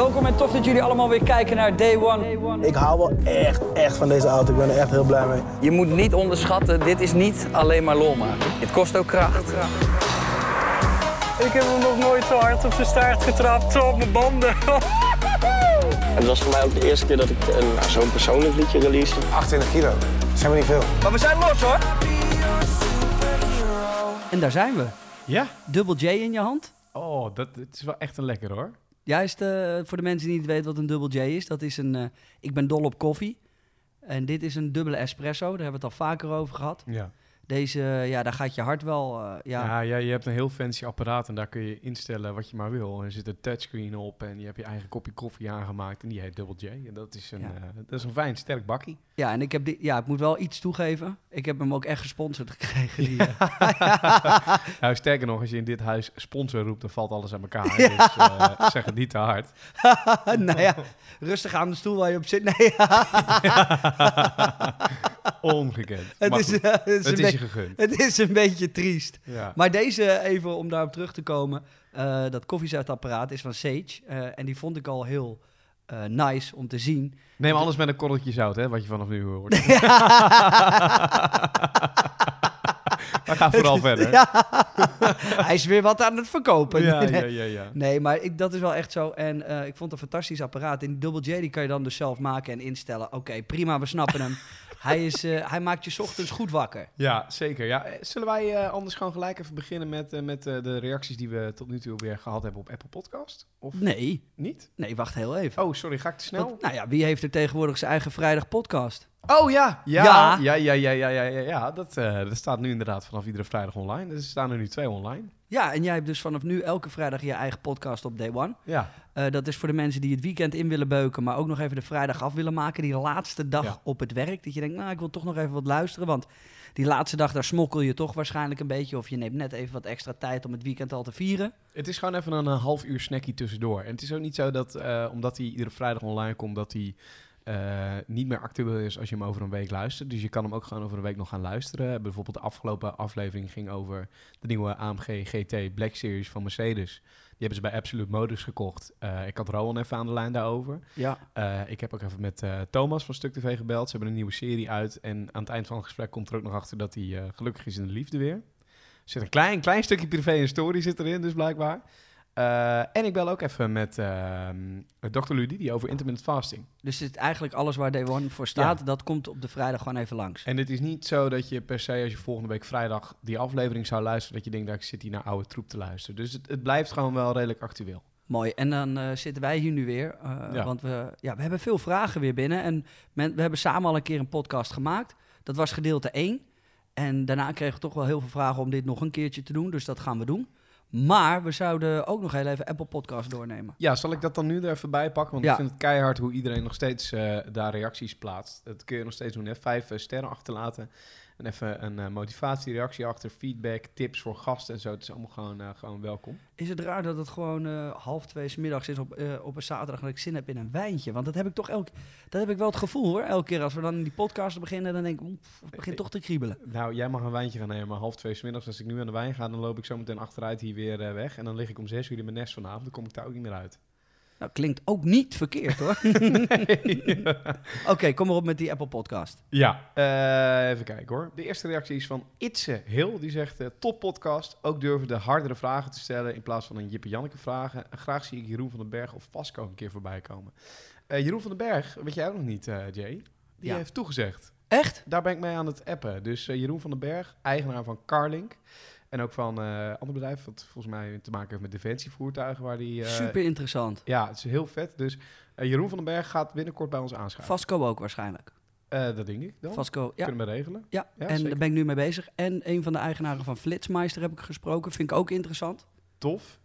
Welkom en tof dat jullie allemaal weer kijken naar Day One. Ik hou wel echt, echt van deze auto. Ik ben er echt heel blij mee. Je moet niet onderschatten, dit is niet alleen maar lol maken. Het kost ook kracht. Ik heb hem nog nooit zo hard op zijn staart getrapt, zo op mijn banden. Het was voor mij ook de eerste keer dat ik een- nou, zo'n persoonlijk liedje release. 28 kilo. Zijn we niet veel. Maar we zijn los hoor. En daar zijn we. Ja? Dubbel J in je hand. Oh, dat het is wel echt een lekker hoor. Juist eh, voor de mensen die niet weten wat een dubbel J is. Dat is een, eh, ik ben dol op koffie. En dit is een dubbele espresso. Daar hebben we het al vaker over gehad. Ja. Deze, eh, ja, daar gaat je hart wel, ja. Ja, ja, je hebt een heel fancy apparaat en daar kun je instellen wat je maar wil. En er zit een touchscreen op en je hebt je eigen kopje koffie aangemaakt en die heet Double J. En dat is een, Ja. dat is een fijn, sterk bakkie. Ja, en ik, heb die, ja, ik moet wel iets toegeven. Ik heb hem ook echt gesponsord gekregen. Die, eh, Nou, sterker nog, als je in dit huis sponsor roept, dan valt alles aan elkaar. Dus eh, zeg het niet te hard. nou ja, rustig aan de stoel waar je op zit. Nee, Ongekend. het, is, eh, het, is het is je gegund. het is een beetje triest. Ja. Maar deze, even om daarop terug te komen. dat koffiezetapparaat is van Sage. en die vond ik al heel eh, nice om te zien. Neem alles met een korreltje zout, hè, wat je vanaf nu hoort. Maar ga vooral verder. Ja. Hij is weer wat aan het verkopen. Ja, Nee. ja, ja, ja. Nee, maar ik, dat is wel echt zo. En eh, ik vond het een fantastisch apparaat. En die Double J die kan je dan dus zelf maken en instellen. Oké, prima, we snappen hem. Hij, is, eh, hij maakt je ochtends goed wakker. Ja, zeker. Ja, eh, zullen wij eh, anders gewoon gelijk even beginnen met, met de reacties die we tot nu toe weer gehad hebben op Apple Podcast? Of Nee, niet? nee, wacht heel even. Oh, sorry, ga ik te snel? Want, nou ja, wie heeft er tegenwoordig zijn eigen vrijdag podcast? Oh ja, ja, Ja. ja, ja, ja, ja, ja, ja. Dat, dat staat nu inderdaad vanaf iedere vrijdag online. Dus er staan er nu twee online. Ja, en jij hebt dus vanaf nu elke vrijdag je eigen podcast op Day One. Ja, Eh, dat is voor de mensen die het weekend in willen beuken, maar ook nog even de vrijdag af willen maken. Die laatste dag Ja. op het werk. Dat je denkt, nou, ik wil toch nog even wat luisteren. Want die laatste dag, daar smokkel je toch waarschijnlijk een beetje. Of je neemt net even wat extra tijd om het weekend al te vieren. het is gewoon even een, half uur snackie tussendoor. En het is ook niet zo dat, eh, omdat hij iedere vrijdag online komt, dat hij eh, niet meer actueel is als je hem over een week luistert. Dus je kan hem ook gewoon over een week nog gaan luisteren. Bijvoorbeeld de afgelopen aflevering ging over de nieuwe AMG GT Black Series van Mercedes. Die hebben ze bij Absolute Motors gekocht. Eh, ik had Rowan even aan de lijn daarover. Ja. Eh, ik heb ook even met Thomas van Stuk TV gebeld. Ze hebben een nieuwe serie uit. En aan het eind van het gesprek komt er ook nog achter dat hij gelukkig is in de liefde weer. Er zit een klein, klein stukje privé en story zit erin, dus blijkbaar. Eh, en ik bel ook even met ehm Dr. Ludidi over intermittent fasting. Dus het eigenlijk alles waar Day One voor staat, dat komt op de vrijdag gewoon even langs. En het is niet zo dat je per se als je volgende week vrijdag die aflevering zou luisteren, dat je denkt dat ik zit hier naar oude troep te luisteren. Dus het, het blijft gewoon wel redelijk actueel. Mooi. En dan eh, zitten wij hier nu weer. eh, Ja. Want we, ja, we hebben veel vragen weer binnen. En men, we hebben samen al een keer een podcast gemaakt. Dat was gedeelte 1. En daarna kregen we toch wel heel veel vragen om dit nog een keertje te doen. Dus dat gaan we doen. Maar we zouden ook nog heel even Apple Podcast doornemen. Ja, zal ik dat dan nu er even bij pakken? Want Ja. ik vind het keihard hoe iedereen nog steeds eh, daar reacties plaatst. Dat kun je nog steeds doen. Hè? Vijf eh, sterren achterlaten. En even een eh, motivatiereactie achter, feedback, tips voor gasten en zo. Het is allemaal gewoon, eh, gewoon welkom. Is het raar dat het gewoon eh, half twee 's middags is op, op een zaterdag... dat ik zin heb in een wijntje? Want dat heb ik toch elk, dat heb ik wel het gevoel hoor. Elke keer als we dan in die podcast beginnen... dan denk ik, oeh, het begint toch te kriebelen. Nou, jij mag een wijntje gaan nemen, maar half twee 's middags. Als ik nu aan de wijn ga, dan loop ik zo meteen achteruit hier weer weg. En dan lig ik om zes uur in mijn nest vanavond. Dan kom ik daar ook niet meer uit. Nou, klinkt ook niet verkeerd hoor. Oké, kom maar op met die Apple Podcast. Ja, eh, even kijken hoor. De eerste reactie is van Itse Hill. Die zegt, eh, top podcast. Ook durven de hardere vragen te stellen in plaats van een Jippe Janneke vragen. Graag zie ik Jeroen van den Berg of Vasco een keer voorbij komen. Eh, Jeroen van den Berg, weet jij ook nog niet, Jay? Die Ja. heeft toegezegd. Echt? Daar ben ik mee aan het appen. Dus Jeroen van den Berg, eigenaar van Carlink. En ook van eh ander bedrijf, wat volgens mij te maken heeft met defensievoertuigen. Waar die, eh, Super interessant. Ja, het is heel vet. Dus eh, Jeroen van den Berg gaat binnenkort bij ons aanschuiven. Vasco ook waarschijnlijk. Dat denk ik dan. Vasco, ja. Kunnen we regelen. Ja, Ja, en zeker. daar ben ik nu mee bezig. En een van de eigenaren van Flitsmeister heb ik gesproken. Vind ik ook interessant. Tof.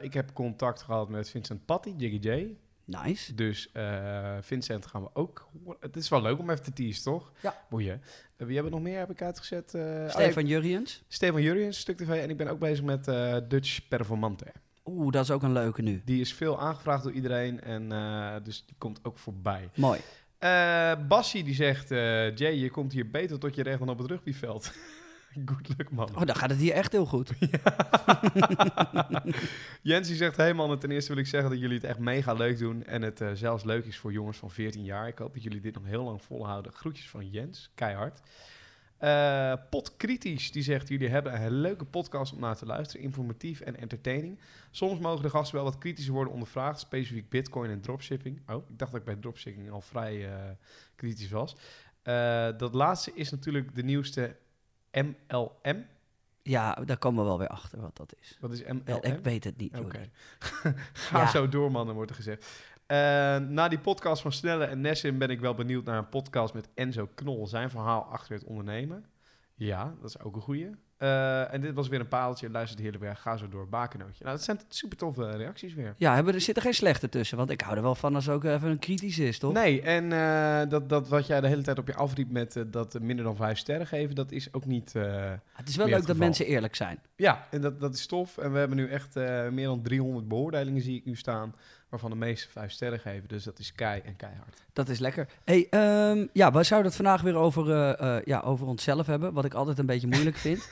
Ik heb contact gehad met Vincent Patty, Jiggy J. Nice. Dus eh, Vincent gaan we ook. Het is wel leuk om even te teasen, toch? Ja. Boeien. Uh, wie hebben nog meer heb ik uitgezet? Oh ja, Stefan Jurriëns. Stefan Jurriëns, Stuk TV. En ik ben ook bezig met Dutch Performante. Oeh, dat is ook een leuke nu. Die is veel aangevraagd door iedereen. En dus die komt ook voorbij. Mooi. Bassie die zegt... Jay, je komt hier beter tot je recht dan op het rugbyveld. Good luck, man. Oh, dan gaat het hier echt heel goed. Jens die zegt, hey man, ten eerste wil ik zeggen dat jullie het echt mega leuk doen. En het eh, zelfs leuk is voor jongens van 14 jaar. Ik hoop dat jullie dit nog heel lang volhouden. Groetjes van Jens, keihard. Eh Potkritisch, die zegt, jullie hebben een hele leuke podcast om naar te luisteren. Informatief en entertaining. Soms mogen de gasten wel wat kritischer worden ondervraagd. Specifiek bitcoin en dropshipping. Oh, ik dacht dat ik bij dropshipping al vrij eh, kritisch was. Dat laatste is natuurlijk de nieuwste MLM. Ja, daar komen we wel weer achter wat dat is. Wat is MLM? Ik weet het niet. Oké. Ga Ja. zo door, mannen, wordt er gezegd. Eh, na die podcast van Snelle en Nessim ben ik wel benieuwd naar een podcast met Enzo Knol. Zijn verhaal achter het ondernemen. Ja, dat is ook een goeie. Eh, en dit was weer een paaltje. Luister de weg. Ga zo door. Bakenootje. Nou, dat zijn super toffe reacties weer. Ja, hebben, er zitten geen slechte tussen. Want ik hou er wel van als ook even een kritisch is, toch? Nee, en eh, dat, dat wat jij de hele tijd op je afriep met eh, dat eh, minder dan vijf sterren geven, dat is ook niet... eh, Het is wel leuk dat mensen eerlijk zijn. Ja, en dat, dat is tof. En we hebben nu echt eh, meer dan 300 beoordelingen, zie ik nu staan. Waarvan de meeste vijf sterren geven. Dus dat is kei en keihard. Dat is lekker. Hey, ehm, ja, we zouden het vandaag weer over, eh, eh, ja, over onszelf hebben. Wat ik altijd een beetje moeilijk vind.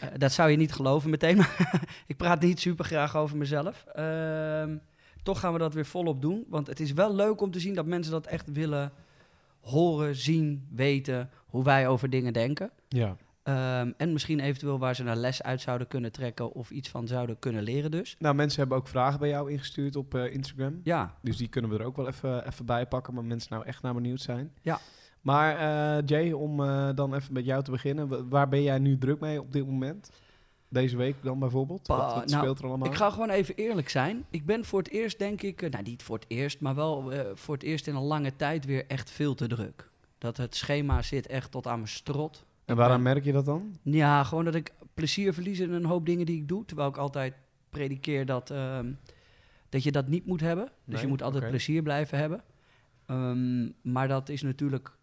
Eh, dat zou je niet geloven meteen. Maar ik praat niet super graag over mezelf. Ehm, toch gaan we dat weer volop doen. Want het is wel leuk om te zien dat mensen dat echt willen horen, zien, weten. Hoe wij over dingen denken. Ja. Ehm, en misschien eventueel waar ze een les uit zouden kunnen trekken. Of iets van zouden kunnen leren dus. Nou, mensen hebben ook vragen bij jou ingestuurd op eh, Instagram. Ja, Dus die kunnen we er ook wel even, even bij pakken. Maar mensen nou echt naar benieuwd zijn. Ja. Maar eh, Jay, om eh, dan even met jou te beginnen. wa- Waar ben jij nu druk mee op dit moment? Deze week dan bijvoorbeeld? Pa- wat wat nou, speelt er allemaal? Ik ga gewoon even eerlijk zijn. Ik ben voor het eerst, denk ik, nou niet voor het eerst, maar wel voor het eerst in een lange tijd weer echt veel te druk. Dat het schema zit echt tot aan mijn strot. En waaraan merk je dat dan? Ja, gewoon dat ik plezier verlies in een hoop dingen die ik doe. Terwijl ik altijd predikeer dat, ehm, dat je dat niet moet hebben. Dus Nee, je moet altijd plezier blijven hebben. Ehm, maar dat is natuurlijk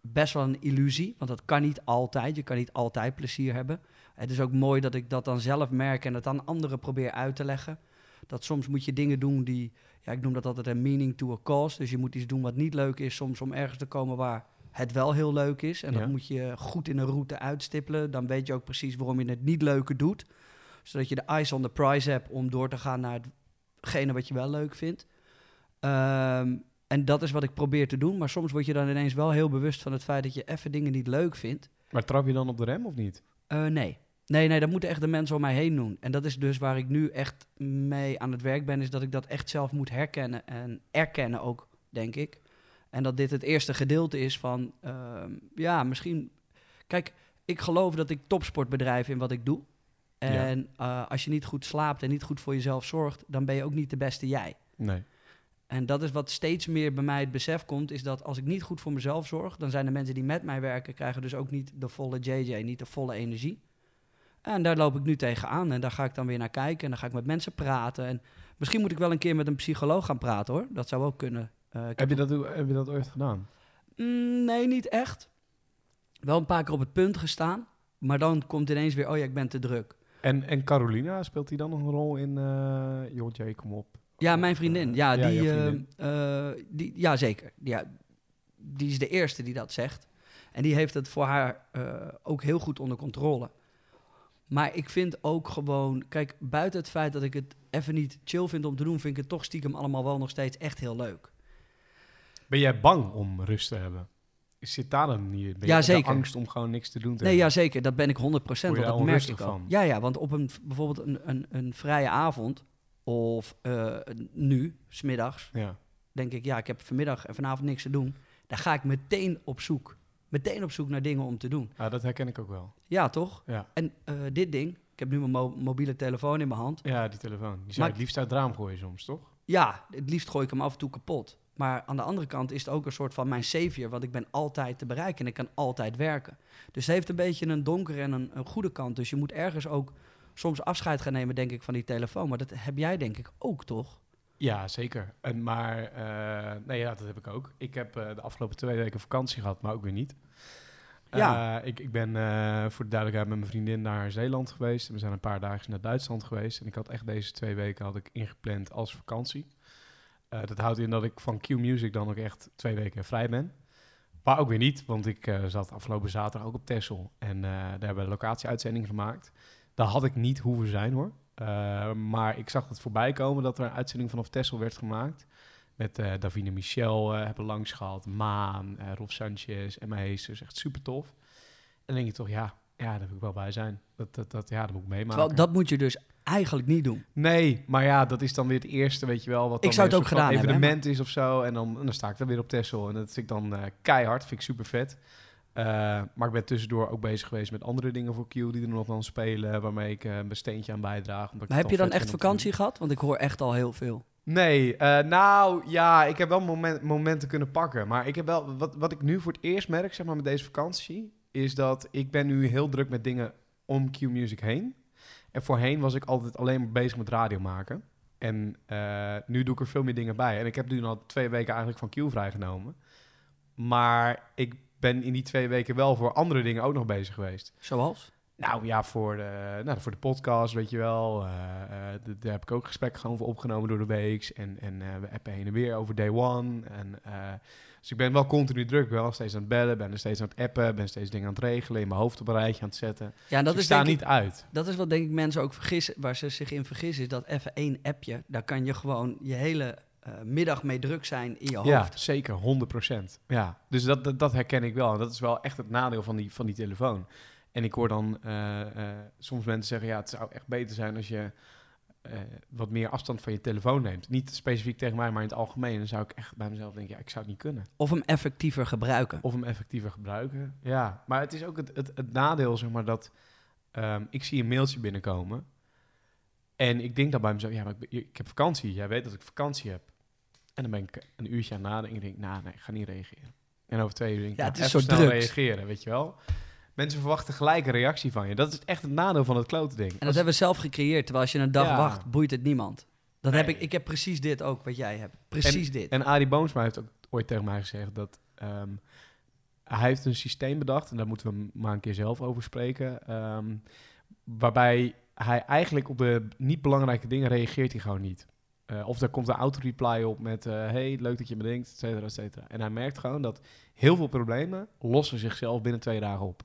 best wel een illusie. Want dat kan niet altijd. Je kan niet altijd plezier hebben. Het is ook mooi dat ik dat dan zelf merk en het aan anderen probeer uit te leggen. Dat soms moet je dingen doen die, ja, ik noem dat altijd een meaning to a cause. Dus je moet iets doen wat niet leuk is, soms om ergens te komen waar het wel heel leuk is. En Ja. dat moet je goed in een route uitstippelen. Dan weet je ook precies waarom je het niet leuke doet. Zodat je de eyes on the prize hebt om door te gaan naar hetgene wat je wel leuk vindt. Ehm, en dat is wat ik probeer te doen. Maar soms word je dan ineens wel heel bewust van het feit dat je even dingen niet leuk vindt. Maar trap je dan op de rem of niet? Eh, nee. Nee, nee, dat moeten echt de mensen om mij heen doen. En dat is dus waar ik nu echt mee aan het werk ben, is dat ik dat echt zelf moet herkennen en erkennen ook, denk ik. En dat dit het eerste gedeelte is van, ehm, ja, misschien... Kijk, ik geloof dat ik topsport bedrijf in wat ik doe. En eh, als je niet goed slaapt en niet goed voor jezelf zorgt, dan ben je ook niet de beste jij. Nee. En dat is wat steeds meer bij mij het besef komt, is dat als ik niet goed voor mezelf zorg, dan zijn de mensen die met mij werken, krijgen dus ook niet de volle JJ, niet de volle energie. En daar loop ik nu tegenaan en daar ga ik dan weer naar kijken en dan ga ik met mensen praten. En misschien moet ik wel een keer met een psycholoog gaan praten hoor, dat zou ook kunnen. Eh, Heb je, dat, heb je dat ooit gedaan? Mm, nee, niet echt. Wel een paar keer op het punt gestaan, maar dan komt ineens weer, oh ja, ik ben te druk. En, en Carolina, speelt die dan nog een rol in... eh joh, Jay, kom op. Ja, mijn vriendin. Ja, Ja, die, eh, vriendin. eh, die, ja zeker. Ja, die is de eerste die dat zegt. En die heeft het voor haar eh, ook heel goed onder controle. Maar ik vind ook gewoon... Kijk, buiten het feit dat ik het even niet chill vind om te doen... vind ik het toch stiekem allemaal wel nog steeds echt heel leuk. Ben jij bang om rust te hebben? Zit daar dan niet ben Ja, zeker. angst om gewoon niks te doen te Nee, ja, zeker. Dat ben ik 100%. Word je want daar dat merk ik van? Ja, ja, want op een, bijvoorbeeld een, een, een vrije avond... of eh, nu, smiddags... Ja. denk ik, ja, ik heb vanmiddag en vanavond niks te doen. Dan ga ik meteen op zoek. Meteen op zoek naar dingen om te doen. Ah, dat herken ik ook wel. Ja, toch? Ja. En eh, dit ding, ik heb nu mijn mo- mobiele telefoon in mijn hand. Ja, die telefoon. Die zou Maar- je het liefst uit het raam gooien soms, toch? Ja, het liefst gooi ik hem af en toe kapot. Maar aan de andere kant is het ook een soort van mijn savior, want ik ben altijd te bereiken en ik kan altijd werken. Dus het heeft een beetje een donkere en een, een goede kant. Dus je moet ergens ook soms afscheid gaan nemen, denk ik, van die telefoon. Maar dat heb jij denk ik ook, toch? Ja, zeker. En, maar, eh, nee, ja, dat heb ik ook. Ik heb eh, de afgelopen twee weken vakantie gehad, maar ook weer niet. Ja. Eh, ik, ik ben voor de duidelijkheid met mijn vriendin naar Zeeland geweest. En we zijn een paar dagen naar Duitsland geweest. En ik had echt deze twee weken had ik ingepland als vakantie. Eh, dat houdt in dat ik van Q Music dan ook echt twee weken vrij ben. Maar ook weer niet, want ik eh, zat afgelopen zaterdag ook op Texel. En eh, daar hebben we locatieuitzending gemaakt. Daar had ik niet hoeven zijn hoor. Maar ik zag het voorbij komen dat er een uitzending vanaf Texel werd gemaakt. Met Davine Michel hebben langs gehad, Maan, Rob Sanchez, Emma Heesters. Echt super tof. En dan denk je toch, ja, ja, daar wil ik wel bij zijn. Dat, dat, dat, ja, dat moet ik meemaken. Terwijl dat moet je dus eigenlijk niet doen. Nee, maar ja, dat is dan weer het eerste, weet je wel. Wat Ik dan zou weer het ook gedaan hebben, evenement is of zo. En dan, en dan sta ik dan weer op Texel. En dat vind ik dan eh, keihard, vind ik super vet. Eh, maar ik ben tussendoor ook bezig geweest met andere dingen voor Q die er nog dan spelen. Waarmee ik eh, mijn steentje aan bijdraag. omdat ik Maar heb je dan echt vakantie gehad? Want ik hoor echt al heel veel. Nee, nou ja, ik heb wel moment, momenten kunnen pakken. Maar ik heb wel, wat, wat ik nu voor het eerst merk, zeg maar, met deze vakantie, is dat ik ben nu heel druk met dingen om Q Music heen. En voorheen was ik altijd alleen maar bezig met radio maken. En eh, nu doe ik er veel meer dingen bij. En ik heb nu al twee weken eigenlijk van Q vrijgenomen. Maar ik ben in die twee weken wel voor andere dingen ook nog bezig geweest. Zoals? Nou ja, voor de, nou, voor de podcast, weet je wel. d- daar heb ik ook gesprekken gewoon voor opgenomen door de weeks. En, en we appen heen en weer over day one. En, dus ik ben wel continu druk. Ik ben wel steeds aan het bellen, ben er steeds aan het appen. Ben steeds dingen aan het regelen, in mijn hoofd op een rijtje aan het zetten. Ja, dat Dus ik is sta denk ik- niet uit. Dat is wat denk ik mensen ook vergissen, waar ze zich in vergissen, is dat even één appje, daar kan je gewoon je hele eh, middag mee druk zijn in je hoofd. Ja, zeker, 100%. Ja, dus dat, dat, dat herken ik wel. En dat is wel echt het nadeel van die, van die telefoon. En ik hoor dan eh, eh, soms mensen zeggen, ja, het zou echt beter zijn als je eh, wat meer afstand van je telefoon neemt. Niet specifiek tegen mij, maar in het algemeen. Dan zou ik echt bij mezelf denken, ja, ik zou het niet kunnen. Of hem effectiever gebruiken. Of hem effectiever gebruiken. Ja, maar het is ook het, het, het nadeel, zeg maar, dat ehm, ik zie een mailtje binnenkomen. En ik denk dan bij mezelf, ja, maar ik, ik heb vakantie. Jij weet dat ik vakantie heb. En dan ben ik een uurtje aan nadenken en ik denk, nou, nee, ik ga niet reageren. En over twee uur denk ik, Ja, het is zo drugs. reageren, weet je wel. Mensen verwachten gelijk een reactie van je. Dat is echt het nadeel van het klote ding. En dat hebben we zelf gecreëerd, terwijl als je een dag Ja. wacht, boeit het niemand. Dat heb ik, ik heb precies dit ook, wat jij hebt. Precies dit. En Arie Boomsma heeft ook ooit tegen mij gezegd dat ehm, hij heeft een systeem bedacht, en daar moeten we maar een keer zelf over spreken, ehm, waarbij hij eigenlijk op de niet belangrijke dingen reageert hij gewoon niet. Eh, of er komt een auto-reply op met, eh, hey, leuk dat je me denkt, et cetera, et cetera. En hij merkt gewoon dat heel veel problemen lossen zichzelf binnen twee dagen op.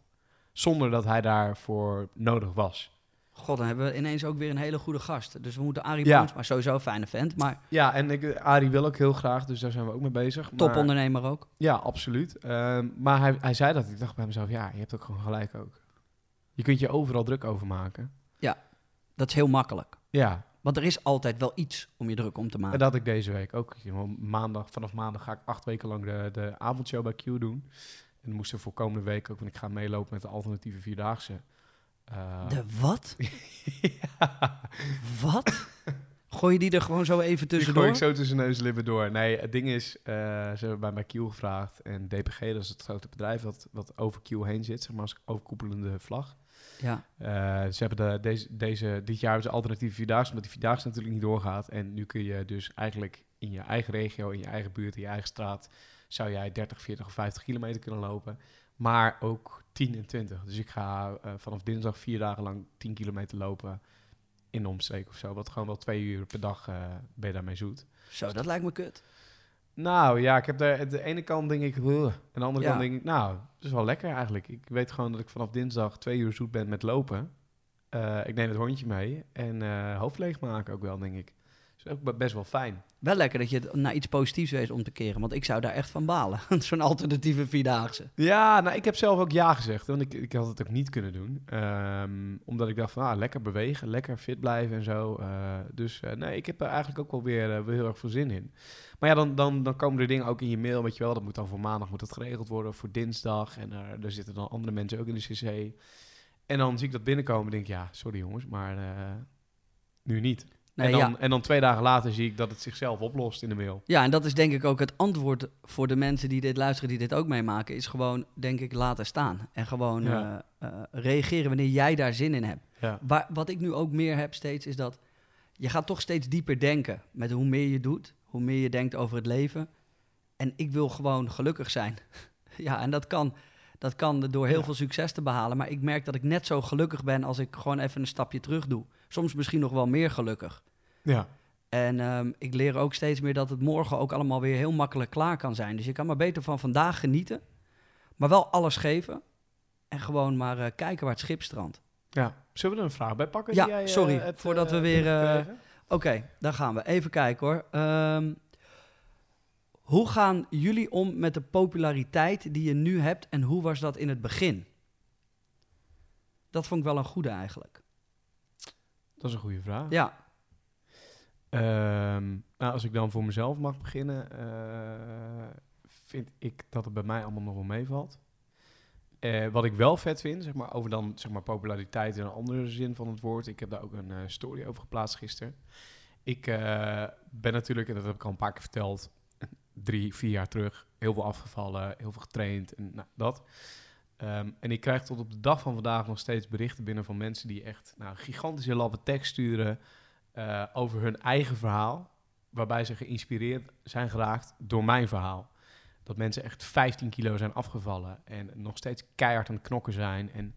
Zonder dat hij daarvoor nodig was. God, dan hebben we ineens ook weer een hele goede gast. Dus we moeten Arie Ja. Boons, maar sowieso een fijne vent, maar Ja, en ik, Arie wil ook heel graag, dus daar zijn we ook mee bezig. Maar- topondernemer ook. Ja, absoluut. Ehm, maar hij, hij zei dat. Ik dacht bij mezelf, ja, je hebt ook gewoon gelijk ook. Je kunt je overal druk over maken. Dat is heel makkelijk. Ja, Want er is altijd wel iets om je druk om te en maken. dat had ik deze week ook. Maandag, vanaf maandag ga ik acht weken lang de, de avondshow bij Q doen. En dan moest er voor komende week ook, want ik ga meelopen met de alternatieve Vierdaagse. Eh, De wat? ja, Wat? Gooi je die er gewoon zo even die gooi tussendoor? ik zo tussen neus en lippen door. Nee, het ding is, eh, ze hebben bij mij Q gevraagd. En DPG, dat is het grote bedrijf wat, wat over Q heen zit, zeg maar als overkoepelende vlag. Ja. Eh, ze hebben de, deze, deze, dit jaar hebben ze alternatieve vierdaagse, omdat die vierdaagse natuurlijk niet doorgaat. En nu kun je dus eigenlijk in je eigen regio, in je eigen buurt, in je eigen straat, zou jij 30, 40 of 50 kilometer kunnen lopen. Maar ook 10 en 20. Dus ik ga eh, vanaf dinsdag vier dagen lang 10 kilometer lopen in de omstreek of zo. Wat gewoon wel twee uur per dag eh, ben je daarmee zoet. Zo, dat lijkt me kut. Nou ja, ik heb daar de ene kant denk ik, en de andere Ja. kant denk ik, nou, dat is wel lekker eigenlijk. Ik weet gewoon dat ik vanaf dinsdag twee uur zoet ben met lopen. Eh, ik neem het hondje mee en hoofd leegmaken ook wel, denk ik. Is ook be- best wel fijn. Wel lekker dat je het naar iets positiefs weet om te keren. Want ik zou daar echt van balen. Zo'n alternatieve Vierdaagse. Ja, nou, ik heb zelf ook ja gezegd, want ik, ik had het ook niet kunnen doen. Ehm, omdat ik dacht van, ah, lekker bewegen, lekker fit blijven en zo. Eh, dus eh, nee, ik heb er eigenlijk ook wel weer, weer heel erg veel zin in. Maar ja, dan, dan, dan komen er dingen ook in je mail, weet je wel. Dat moet dan voor maandag moet dat geregeld worden, voor dinsdag. En er zitten dan andere mensen ook in de CC. En dan zie ik dat binnenkomen en denk ik, ja, sorry jongens, maar nu niet. Nee, en, dan, ja. en dan twee dagen later zie ik dat het zichzelf oplost in de mail. ja, en dat is denk ik ook het antwoord voor de mensen die dit luisteren, die dit ook meemaken. Is gewoon, denk ik, laten staan. En gewoon Ja. eh, eh, reageren wanneer jij daar zin in hebt. Ja. Waar, wat ik nu ook meer heb steeds, is dat je gaat toch steeds dieper denken. Met hoe meer je doet, hoe meer je denkt over het leven. En ik wil gewoon gelukkig zijn. ja, en dat kan, dat kan door heel veel succes te behalen. Maar ik merk dat ik net zo gelukkig ben als ik gewoon even een stapje terug doe. Soms misschien nog wel meer gelukkig. Ja. En ehm, ik leer ook steeds meer dat het morgen ook allemaal weer heel makkelijk klaar kan zijn. Dus je kan maar beter van vandaag genieten. Maar wel alles geven. En gewoon maar eh, kijken waar het schip strandt. Ja. Zullen we er een vraag bij pakken? Ja, die jij, eh, sorry, hebt, voordat eh, we weer, eh? Oké, daar gaan we. Even kijken hoor. Ehm, hoe gaan jullie om met de populariteit die je nu hebt en hoe was dat in het begin? Dat vond ik wel een goede eigenlijk. Dat is een goede vraag. Ja, Ehm, nou, als ik dan voor mezelf mag beginnen, eh, vind ik dat het bij mij allemaal nog wel meevalt. Eh, wat ik wel vet vind, zeg maar, over dan zeg maar, populariteit in een andere zin van het woord. Ik heb daar ook een eh, story over geplaatst gisteren. Ik ben natuurlijk, en dat heb ik al een paar keer verteld, drie, vier jaar terug, heel veel afgevallen, heel veel getraind en nou, dat. Ehm, en ik krijg tot op de dag van vandaag nog steeds berichten binnen van mensen die echt nou, gigantische lappen tekst sturen eh, over hun eigen verhaal, waarbij ze geïnspireerd zijn geraakt door mijn verhaal. Dat mensen echt 15 kilo zijn afgevallen en nog steeds keihard aan het knokken zijn. En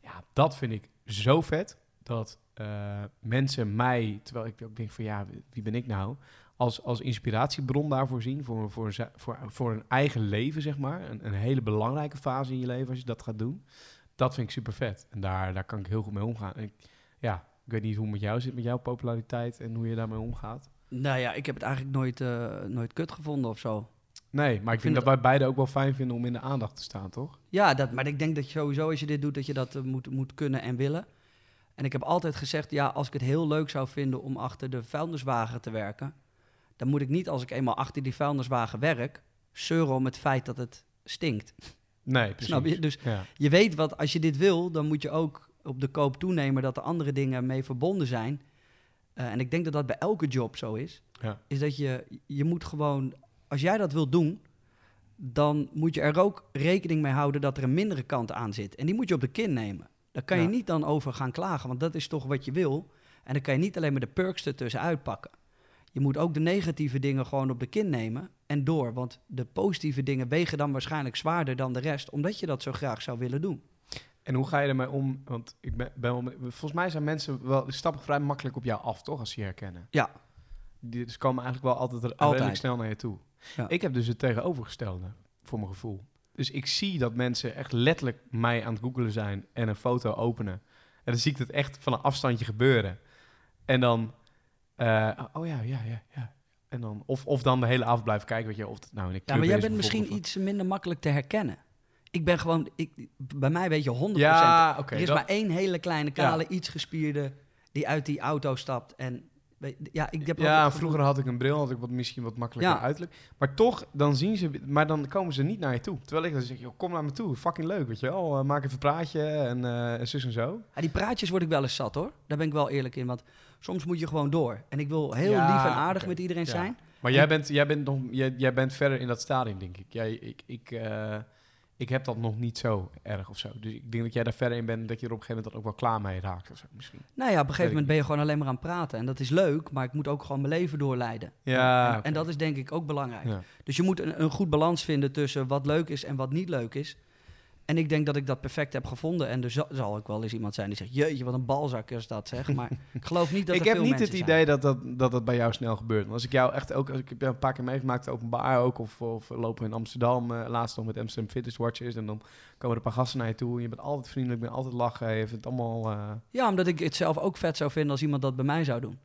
ja, dat vind ik zo vet, dat eh, mensen mij, terwijl ik ook denk van ja, wie ben ik nou, als, als inspiratiebron daarvoor zien, voor, voor, voor, voor een eigen leven, zeg maar. Een, een hele belangrijke fase in je leven als je dat gaat doen. Dat vind ik super vet. En daar, daar kan ik heel goed mee omgaan. En ik, ja, ik weet niet hoe het met jou zit, met jouw populariteit en hoe je daarmee omgaat. nou ja, ik heb het eigenlijk nooit, eh, nooit kut gevonden of zo. Nee, maar ik vind vind dat wij beiden ook wel fijn vinden om in de aandacht te staan, toch? Ja, dat, maar ik denk dat je sowieso als je dit doet, dat je dat eh, moet, moet kunnen en willen. En ik heb altijd gezegd, ja, als ik het heel leuk zou vinden om achter de vuilniswagen te werken, dan moet ik niet als ik eenmaal achter die vuilniswagen werk, zeuren om het feit dat het stinkt. Nee, precies. Snap je? Dus Ja. je weet wat, als je dit wil, dan moet je ook op de koop toenemen dat er andere dingen mee verbonden zijn. Eh, en ik denk dat dat bij elke job zo is. Ja. Is dat je, je moet gewoon, als jij dat wil doen, dan moet je er ook rekening mee houden dat er een mindere kant aan zit. En die moet je op de kin nemen. Daar kan je niet dan over gaan klagen, want dat is toch wat je wil. En dan kan je niet alleen maar de perks ertussen uitpakken. Je moet ook de negatieve dingen gewoon op de kin nemen en door. Want de positieve dingen wegen dan waarschijnlijk zwaarder dan de rest, omdat je dat zo graag zou willen doen. En hoe ga je ermee om? Want ik ben, ben wel, met- volgens mij zijn mensen wel stappen vrij makkelijk op jou af, toch? Als ze je herkennen. Ja. Die dus komen eigenlijk wel altijd, Altijd. redelijk snel naar je toe. Ja. Ik heb dus het tegenovergestelde, voor mijn gevoel. Dus ik zie dat mensen echt letterlijk mij aan het googelen zijn en een foto openen. En dan zie ik het echt van een afstandje gebeuren. En dan, eh, oh ja, ja, ja, ja. En dan, of, of dan de hele avond blijven kijken, weet je, of het nou in een Ja, maar jij bent misschien iets minder makkelijk te herkennen. Ik ben gewoon, ik, bij mij weet je 100%. of- Ja, oké. er is dat- maar één hele kleine, kale, iets gespierde die uit die auto stapt. En ja, ik heb Ja, vroeger had ik een bril, had ik wat, misschien wat makkelijker Ja. uiterlijk. Maar toch, dan zien ze, maar dan komen ze niet naar je toe. Terwijl ik dan zeg, joh, kom naar me toe, fucking leuk, weet je wel. Eh, maak even een praatje en en zus en zo. Ja, die praatjes word ik wel eens zat hoor. Daar ben ik wel eerlijk in. Want soms moet je gewoon door. En ik wil heel Ja, lief en aardig met iedereen Ja. zijn. Maar jij bent, jij bent, nog, jij, jij bent verder in dat stadium, denk ik. Jij, ik, ik, eh, ik heb dat nog niet zo erg of zo. Dus ik denk dat jij daar verder in bent en dat je er op een gegeven moment dan ook wel klaar mee raakt of zo, misschien. Nou ja, op een gegeven moment ben je gewoon alleen maar aan het praten. En dat is leuk, maar ik moet ook gewoon mijn leven doorleiden. Ja, en, en, oké. en dat is denk ik ook belangrijk. Ja. Dus je moet een, een goed balans vinden tussen wat leuk is en wat niet leuk is. En ik denk dat ik dat perfect heb gevonden. En er zal, zal ook wel eens iemand zijn die zegt... Jeetje, wat een balzak is dat, zeg. Maar ik geloof niet dat ik er heb veel niet het idee dat dat, dat dat bij jou snel gebeurt. Want als ik jou echt ook, als ik heb jou een paar keer meegemaakt, openbaar ook, of, of lopen we in Amsterdam, eh, laatst nog met Amsterdam Fitness Watchers, en dan komen er een paar gasten naar je toe en je bent altijd vriendelijk, je bent altijd lachen, je vindt het allemaal, eh. Ja, omdat ik het zelf ook vet zou vinden als iemand dat bij mij zou doen.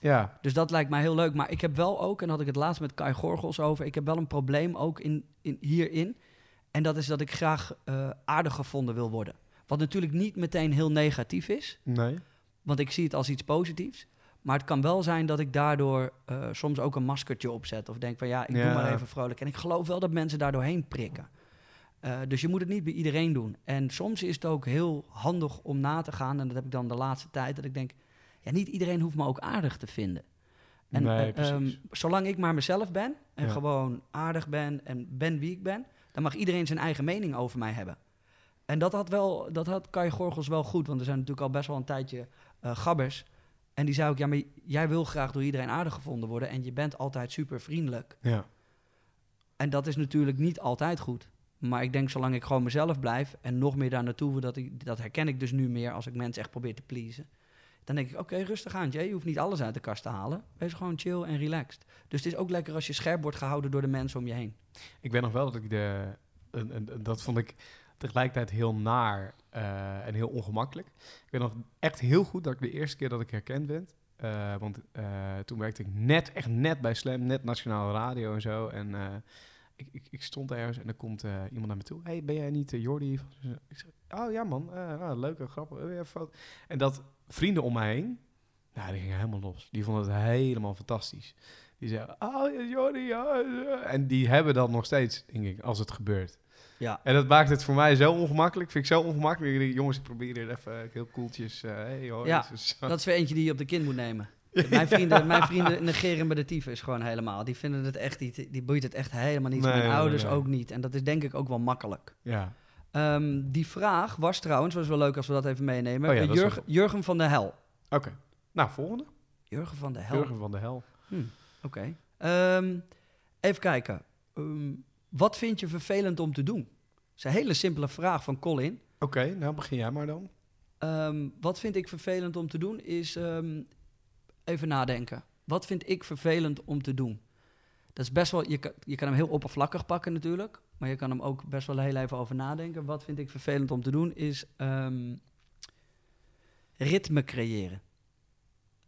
ja, Dus dat lijkt mij heel leuk. Maar ik heb wel ook, en had ik het laatst met Kai Gorgels over... ik heb wel een probleem ook in, in, hierin. En dat is dat ik graag eh, aardig gevonden wil worden. Wat natuurlijk niet meteen heel negatief is. nee. Want ik zie het als iets positiefs. Maar het kan wel zijn dat ik daardoor eh, soms ook een maskertje opzet. Of denk van ja, ik doe maar even vrolijk. En ik geloof wel dat mensen daar doorheen prikken. Eh, dus je moet het niet bij iedereen doen. En soms is het ook heel handig om na te gaan. En dat heb ik dan de laatste tijd. Dat ik denk, ja, niet iedereen hoeft me ook aardig te vinden. En Nee, eh, ehm, zolang ik maar mezelf ben en Ja. gewoon aardig ben en ben wie ik ben, dan mag iedereen zijn eigen mening over mij hebben. En dat had wel, dat had Kai Gorgels wel goed, want er zijn natuurlijk al best wel een tijdje eh, gabbers. En die zei ook, ja, maar jij wil graag door iedereen aardig gevonden worden en je bent altijd super vriendelijk. Ja. En dat is natuurlijk niet altijd goed. Maar ik denk, zolang ik gewoon mezelf blijf en nog meer daar naartoe, dat, ik, dat herken ik dus nu meer als ik mensen echt probeer te pleasen. Dan denk ik, oké, rustig aan, Jay. Je hoeft niet alles uit de kast te halen. Wees gewoon chill en relaxed. Dus het is ook lekker als je scherp wordt gehouden door de mensen om je heen. Ik weet nog wel dat ik de, en, dat vond ik tegelijkertijd heel naar eh, en heel ongemakkelijk. Ik weet nog echt heel goed dat ik de eerste keer dat ik herkend ben. eh, want eh, toen werkte ik net, echt net bij Slam, net Nationale Radio en zo. En ik, ik, ik stond ergens en er komt iemand naar me toe. hey, ben jij niet uh, Jordi? Ik zeg, oh ja man, ah, leuke, grappig. En dat vrienden om mij heen, nou, die gingen helemaal los. Die vonden het helemaal fantastisch. Die zeiden, oh ja, Jordi, ja. ja." En die hebben dat nog steeds, denk ik, als het gebeurt. Ja. En dat maakt het voor mij zo ongemakkelijk. Vind ik zo ongemakkelijk. Ik denk, jongens, ik probeer hier even heel koeltjes. eh hey, hoor, Ja, Dat is weer eentje die je op de kind moet nemen. Mijn vrienden, mijn vrienden negeren me de tyfus gewoon helemaal. Die vinden het echt niet, die boeit het echt helemaal niet. Nee, Mijn nee, ouders nee. ook niet. En dat is denk ik ook wel makkelijk. Ja. Ehm, die vraag was trouwens, was wel leuk als we dat even meenemen. Oh ja, Eh, Jurgen, Jurgen van der Hel. Oké. Nou, volgende. Jurgen van der Hel. Jurgen van de Hel. Oké. Ehm, even kijken. Ehm, wat vind je vervelend om te doen? Dat is een hele simpele vraag van Colin. Oké, nou begin jij maar dan. Wat vind ik vervelend om te doen is even nadenken. Wat vind ik vervelend om te doen? Dat is best wel, je je kan hem heel oppervlakkig pakken natuurlijk, maar je kan hem ook best wel heel even over nadenken. Wat vind ik vervelend om te doen is ehm, ritme creëren.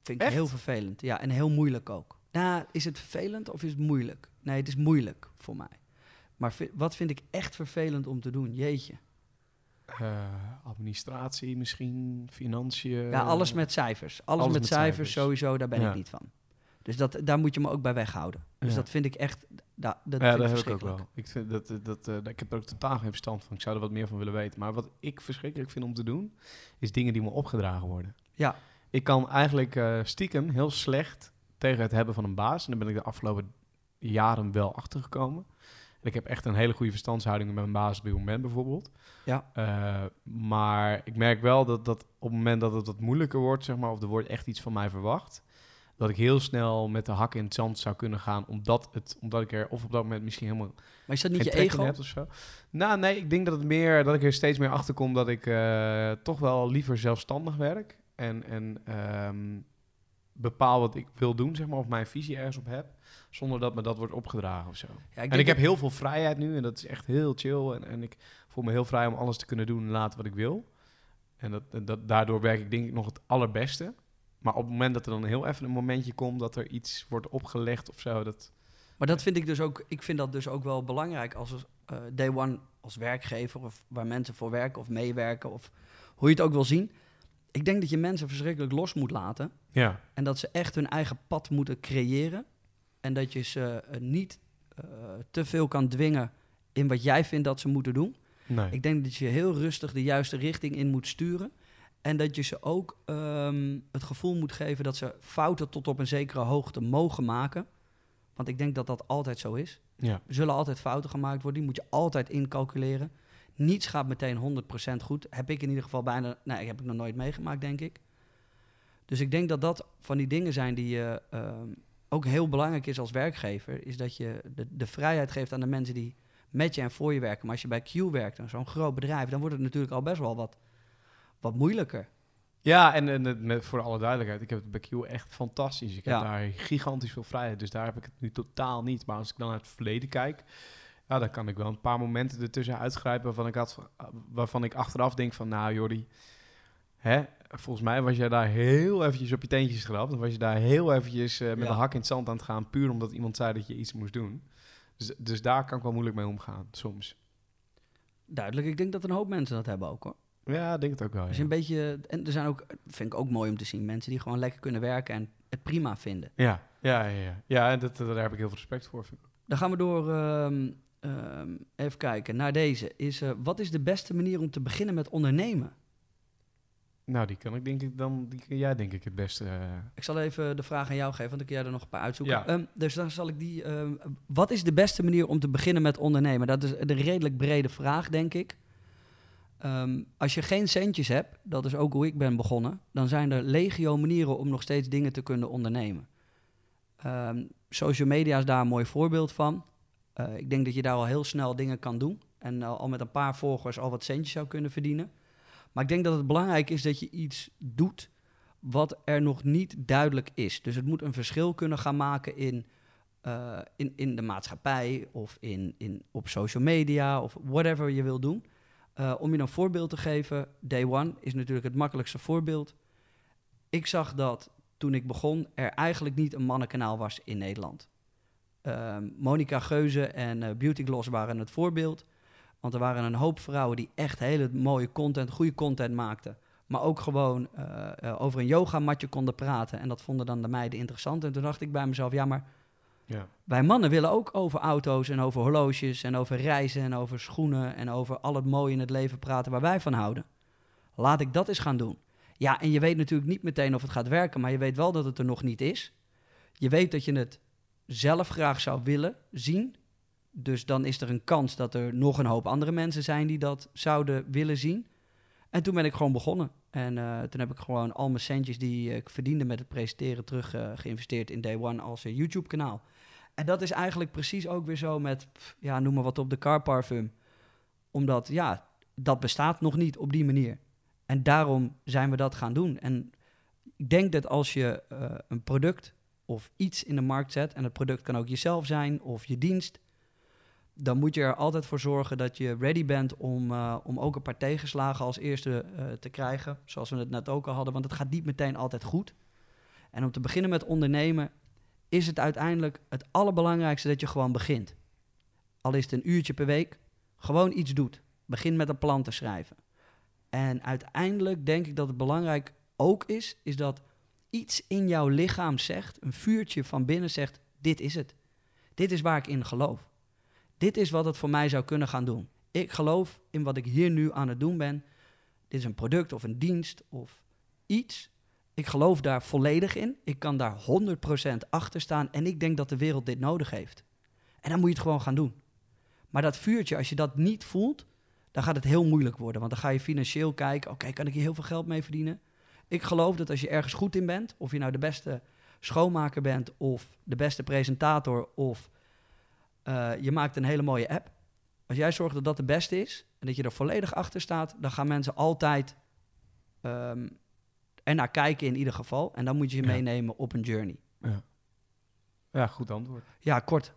Vind ik Echt? heel vervelend. Ja, en heel moeilijk ook. Nou, is het vervelend of is het moeilijk? Nee, het is moeilijk voor mij. Maar wat vind ik echt vervelend om te doen? Jeetje. Eh, administratie misschien, financiën. Ja, alles met cijfers. Alles, alles met, met cijfers, cijfers. sowieso, daar ben Ja. ik niet van. Dus dat, daar moet je me ook bij weghouden. Dus Ja. dat vind ik echt, da, dat ja, dat heb ik ook wel. Ik, vind dat, dat, dat, eh, ik heb er ook totaal geen verstand van. Ik zou er wat meer van willen weten. Maar wat ik verschrikkelijk vind om te doen, is dingen die me opgedragen worden. Ja. Ik kan eigenlijk eh, stiekem heel slecht tegen het hebben van een baas. En daar ben ik de afgelopen jaren wel achter gekomen. En ik heb echt een hele goede verstandshouding met mijn baas op dit moment bijvoorbeeld. Ja. Eh, maar ik merk wel dat, dat op het moment dat het wat moeilijker wordt, zeg maar, of er wordt echt iets van mij verwacht, dat ik heel snel met de hak in het zand zou kunnen gaan, omdat, het, omdat ik er of op dat moment misschien helemaal Maar is dat niet je ego? heb of zo. Nou, nee, ik denk dat het meer dat ik er steeds meer achter kom dat ik eh, toch wel liever zelfstandig werk en, en ehm, bepaal wat ik wil doen, zeg maar, of mijn visie ergens op heb, zonder dat me dat wordt opgedragen of zo. Ja, ik en ik heb heel veel vrijheid nu en dat is echt heel chill en, en ik voel me heel vrij om alles te kunnen doen en laten wat ik wil. En dat, dat, daardoor werk ik denk ik nog het allerbeste. Maar op het moment dat er dan heel even een momentje komt dat er iets wordt opgelegd of zo, dat... Maar dat vind ik dus ook, ik vind dat dus ook wel belangrijk als eh, day one als werkgever of waar mensen voor werken of meewerken of hoe je het ook wil zien. Ik denk dat je mensen verschrikkelijk los moet laten Ja, en dat ze echt hun eigen pad moeten creëren en dat je ze eh, niet eh, te veel kan dwingen in wat jij vindt dat ze moeten doen. nee. Ik denk dat je heel rustig de juiste richting in moet sturen. En dat je ze ook ehm, het gevoel moet geven dat ze fouten tot op een zekere hoogte mogen maken. Want ik denk dat dat altijd zo is. ja. Er zullen altijd fouten gemaakt worden. Die moet je altijd incalculeren. Niets gaat meteen 100% goed. Heb ik in ieder geval bijna... Nee, heb ik nog nooit meegemaakt, denk ik. Dus ik denk dat dat van die dingen zijn die je ehm, ook heel belangrijk is als werkgever. Is dat je de, de vrijheid geeft aan de mensen die met je en voor je werken. Maar als je bij Q werkt, zo'n groot bedrijf, dan wordt het natuurlijk al best wel wat, wat moeilijker. Ja, en, en met, voor alle duidelijkheid, ik heb het bij Q echt fantastisch. Ik heb Ja. daar gigantisch veel vrijheid, dus daar heb ik het nu totaal niet. Maar als ik dan naar het verleden kijk, ja, dan kan ik wel een paar momenten ertussen uitgrijpen waarvan ik, had, waarvan ik achteraf denk van, nou Jordi, hè, volgens mij was jij daar heel eventjes op je teentjes gerapt. Dan was je daar heel eventjes eh, met Ja. een hak in het zand aan het gaan, puur omdat iemand zei dat je iets moest doen. Dus, dus daar kan ik wel moeilijk mee omgaan, soms. Duidelijk, ik denk dat een hoop mensen dat hebben ook hoor. Ja, ik denk het ook wel. Je Ja, een beetje, en er zijn ook, vind ik ook mooi om te zien, mensen die gewoon lekker kunnen werken en het prima vinden. ja, ja, ja. ja. ja en dat, daar heb ik heel veel respect voor. Dan gaan we door, ehm, ehm, even kijken, naar deze. Is, eh, wat is de beste manier om te beginnen met ondernemen? Nou, die kan ik denk ik dan, die kan jij denk ik het beste. eh, Ik zal even de vraag aan jou geven, want dan kun jij er nog een paar uitzoeken. Ja. Ehm, dus dan zal ik die, wat is de beste manier om te beginnen met ondernemen? Dat is een redelijk brede vraag, denk ik. Ehm, als je geen centjes hebt, dat is ook hoe ik ben begonnen, dan zijn er legio manieren om nog steeds dingen te kunnen ondernemen. Ehm, social media is daar een mooi voorbeeld van. Eh, ik denk dat je daar al heel snel dingen kan doen en al met een paar volgers al wat centjes zou kunnen verdienen. Maar ik denk dat het belangrijk is dat je iets doet wat er nog niet duidelijk is. Dus het moet een verschil kunnen gaan maken in eh, in, in de maatschappij of in, in, op social media of whatever je wil doen. Eh, om je een voorbeeld te geven, Day One is natuurlijk het makkelijkste voorbeeld. Ik zag dat toen ik begon er eigenlijk niet een mannenkanaal was in Nederland. Ehm Monica Geuze en eh, Beauty Gloss waren het voorbeeld. Want er waren een hoop vrouwen die echt hele mooie content, goede content maakten. Maar ook gewoon eh, over een yogamatje konden praten. En dat vonden dan de meiden interessant. En toen dacht ik bij mezelf, ja, maar Ja. wij mannen willen ook over auto's en over horloges en over reizen en over schoenen en over al het mooie in het leven praten waar wij van houden. Laat ik dat eens gaan doen. Ja, en je weet natuurlijk niet meteen of het gaat werken, maar je weet wel dat het er nog niet is. Je weet dat je het zelf graag zou willen zien. Dus dan is er een kans dat er nog een hoop andere mensen zijn die dat zouden willen zien. En toen ben ik gewoon begonnen. En eh, toen heb ik gewoon al mijn centjes die ik verdiende met het presenteren terug eh, geïnvesteerd in Day One als eh, YouTube-kanaal. En dat is eigenlijk precies ook weer zo met, ja, noem maar wat op de car parfum. Omdat, ja, dat bestaat nog niet op die manier. En daarom zijn we dat gaan doen. En ik denk dat als je eh, een product of iets in de markt zet, en het product kan ook jezelf zijn of je dienst, dan moet je er altijd voor zorgen dat je ready bent om, eh, om ook een paar tegenslagen als eerste eh, te krijgen. Zoals we het net ook al hadden, want het gaat niet meteen altijd goed. En om te beginnen met ondernemen is het uiteindelijk het allerbelangrijkste dat je gewoon begint. Al is het een uurtje per week, gewoon iets doet. Begin met een plan te schrijven. En uiteindelijk denk ik dat het belangrijk ook is, is dat iets in jouw lichaam zegt, een vuurtje van binnen zegt, dit is het. Dit is waar ik in geloof. Dit is wat het voor mij zou kunnen gaan doen. Ik geloof in wat ik hier nu aan het doen ben. Dit is een product of een dienst of iets. Ik geloof daar volledig in. Ik kan daar 100% achter staan. En ik denk dat de wereld dit nodig heeft. En dan moet je het gewoon gaan doen. Maar dat vuurtje, als je dat niet voelt, dan gaat het heel moeilijk worden. Want dan ga je financieel kijken: oké, kan ik hier heel veel geld mee verdienen? Ik geloof dat als je ergens goed in bent, of je nou de beste schoonmaker bent, of de beste presentator, of eh, je maakt een hele mooie app. Als jij zorgt dat dat de beste is en dat je er volledig achter staat, dan gaan mensen altijd ernaar kijken in ieder geval. En dan moet je je Ja. meenemen op een journey. ja, goed antwoord. Ja, kort.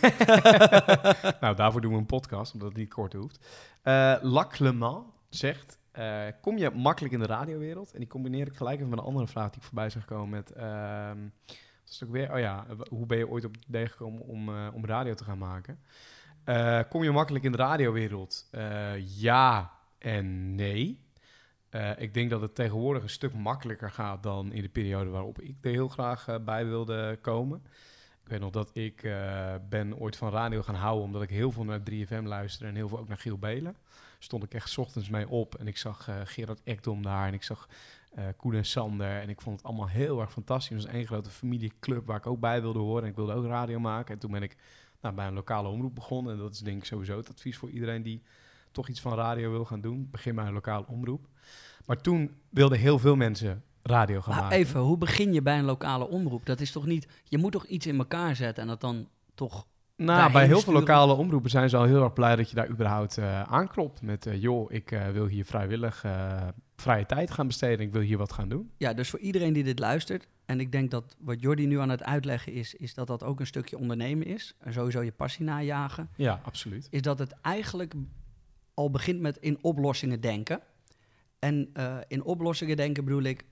nou, daarvoor doen we een podcast, omdat het niet kort hoeft. Eh Lac Clement zegt, eh, kom je makkelijk in de radiowereld? En die combineer ik gelijk even met een andere vraag die ik voorbij zag komen met... het ook weer? Oh ja, hoe ben je ooit op het idee gekomen om, eh, om radio te gaan maken? Kom je makkelijk in de radiowereld? Ja en nee. Eh, ik denk dat het tegenwoordig een stuk makkelijker gaat dan in de periode waarop ik er heel graag eh, bij wilde komen. Ik weet nog dat ik eh, ben ooit van radio gaan houden omdat ik heel veel naar 3FM luisterde en heel veel ook naar Giel Belen. Stond ik echt ochtends mee op en ik zag Gerard Ekdom daar en ik zag Koen en Sander en ik vond het allemaal heel erg fantastisch. Het was één grote familieclub waar ik ook bij wilde horen en ik wilde ook radio maken. En toen ben ik nou, bij een lokale omroep begonnen en dat is denk ik sowieso het advies voor iedereen die toch iets van radio wil gaan doen. Begin bij een lokale omroep. Maar toen wilden heel veel mensen radio gaan Maar maken. even, hoe begin je bij een lokale omroep? Dat is toch niet... Je moet toch iets in elkaar zetten en dat dan toch... Nou, bij heel veel lokale omroepen zijn ze al heel erg blij dat je daar überhaupt eh, aanklopt. Met, eh, joh, ik eh, wil hier vrijwillig vrije tijd gaan besteden. Ik wil hier wat gaan doen. Ja, dus voor iedereen die dit luistert... En ik denk dat wat Jordi nu aan het uitleggen is... is dat dat ook een stukje ondernemen is. En sowieso je passie najagen. Ja, absoluut. Is dat het eigenlijk al begint met in oplossingen denken. En eh, in oplossingen denken bedoel ik...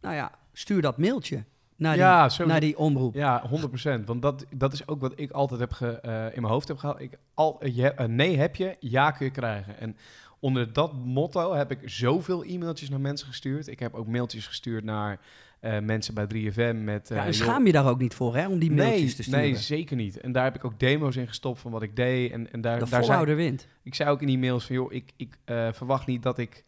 Nou ja, stuur dat mailtje naar die, Ja, zo- naar die omroep. Ja, 100%. Want dat, dat is ook wat ik altijd heb ge, eh, in mijn hoofd heb gehaald. Ik, al, je, nee heb je, ja kun je krijgen. En onder dat motto heb ik zoveel e-mailtjes naar mensen gestuurd. Ik heb ook mailtjes gestuurd naar eh, mensen bij 3FM met... Ja, en schaam je daar ook niet voor, hè? Om die mailtjes nee, te sturen. Nee, zeker niet. En daar heb ik ook demo's in gestopt van wat ik deed. En, en daar, de daar zei, volhouder wint. ik zei ook in die mails van, joh, ik, ik verwacht niet dat ik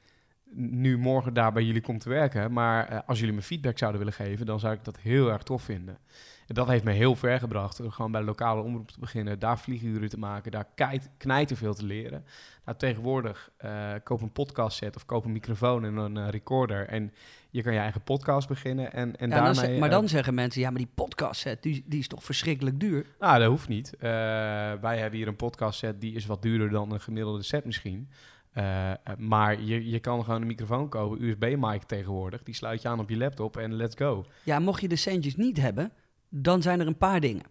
nu morgen daar bij jullie kom te werken. Maar eh, als jullie me feedback zouden willen geven, dan zou ik dat heel erg tof vinden. En dat heeft me heel ver gebracht. Door gewoon bij de lokale omroep te beginnen, daar vlieguren te maken, daar knijten veel te leren. Nou, tegenwoordig eh, koop een podcast set of koop een microfoon en een eh, recorder. En je kan je eigen podcast beginnen. En, en Ja, daarmee, maar dan zeggen mensen, ja, maar die podcast set, die, die is toch verschrikkelijk duur? nou, dat hoeft niet. Wij hebben hier een podcast set die is wat duurder dan een gemiddelde set misschien. Eh, eh, maar je, je kan gewoon een microfoon kopen, USB-mic tegenwoordig. Die sluit je aan op je laptop en let's go. Ja, mocht je de centjes niet hebben, dan zijn er een paar dingen.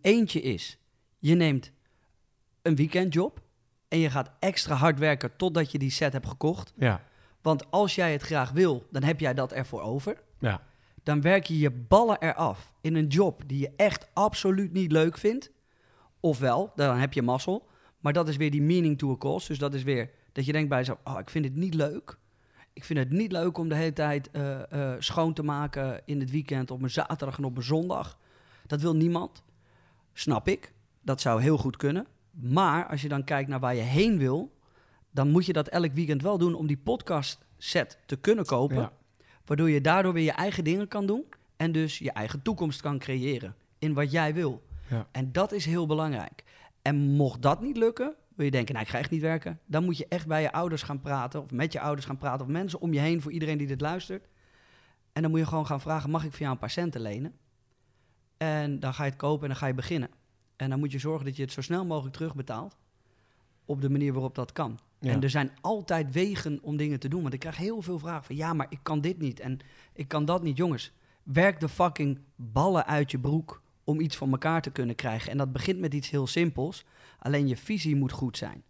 Eentje is, je neemt een weekendjob en je gaat extra hard werken totdat je die set hebt gekocht. Ja. Want als jij het graag wil, dan heb jij dat ervoor over. Ja. Dan werk je je ballen eraf in een job die je echt absoluut niet leuk vindt. Ofwel, dan heb je mazzel. Maar dat is weer die meaning to a cause. Dus dat is weer dat je denkt bij jezelf, oh, ik vind het niet leuk. Ik vind het niet leuk om de hele tijd eh, eh, schoon te maken in het weekend op een zaterdag en op een zondag. Dat wil niemand. Snap ik. Dat zou heel goed kunnen. Maar als je dan kijkt naar waar je heen wil, dan moet je dat elk weekend wel doen om die podcast set te kunnen kopen. Ja. Waardoor je daardoor weer je eigen dingen kan doen. En dus je eigen toekomst kan creëren in wat jij wil. Ja. En dat is heel belangrijk. En mocht dat niet lukken, wil je denken, nou ik ga echt niet werken. Dan moet je echt bij je ouders gaan praten. Of met je ouders gaan praten. Of mensen om je heen voor iedereen die dit luistert. En dan moet je gewoon gaan vragen, mag ik voor jou een paar centen lenen? En dan ga je het kopen en dan ga je beginnen. En dan moet je zorgen dat je het zo snel mogelijk terugbetaalt. Op de manier waarop dat kan. Ja. En er zijn altijd wegen om dingen te doen. Want ik krijg heel veel vragen van... ja, maar ik kan dit niet en ik kan dat niet. Jongens, werk de fucking ballen uit je broek... om iets van elkaar te kunnen krijgen. En dat begint met iets heel simpels. Alleen je visie moet goed zijn.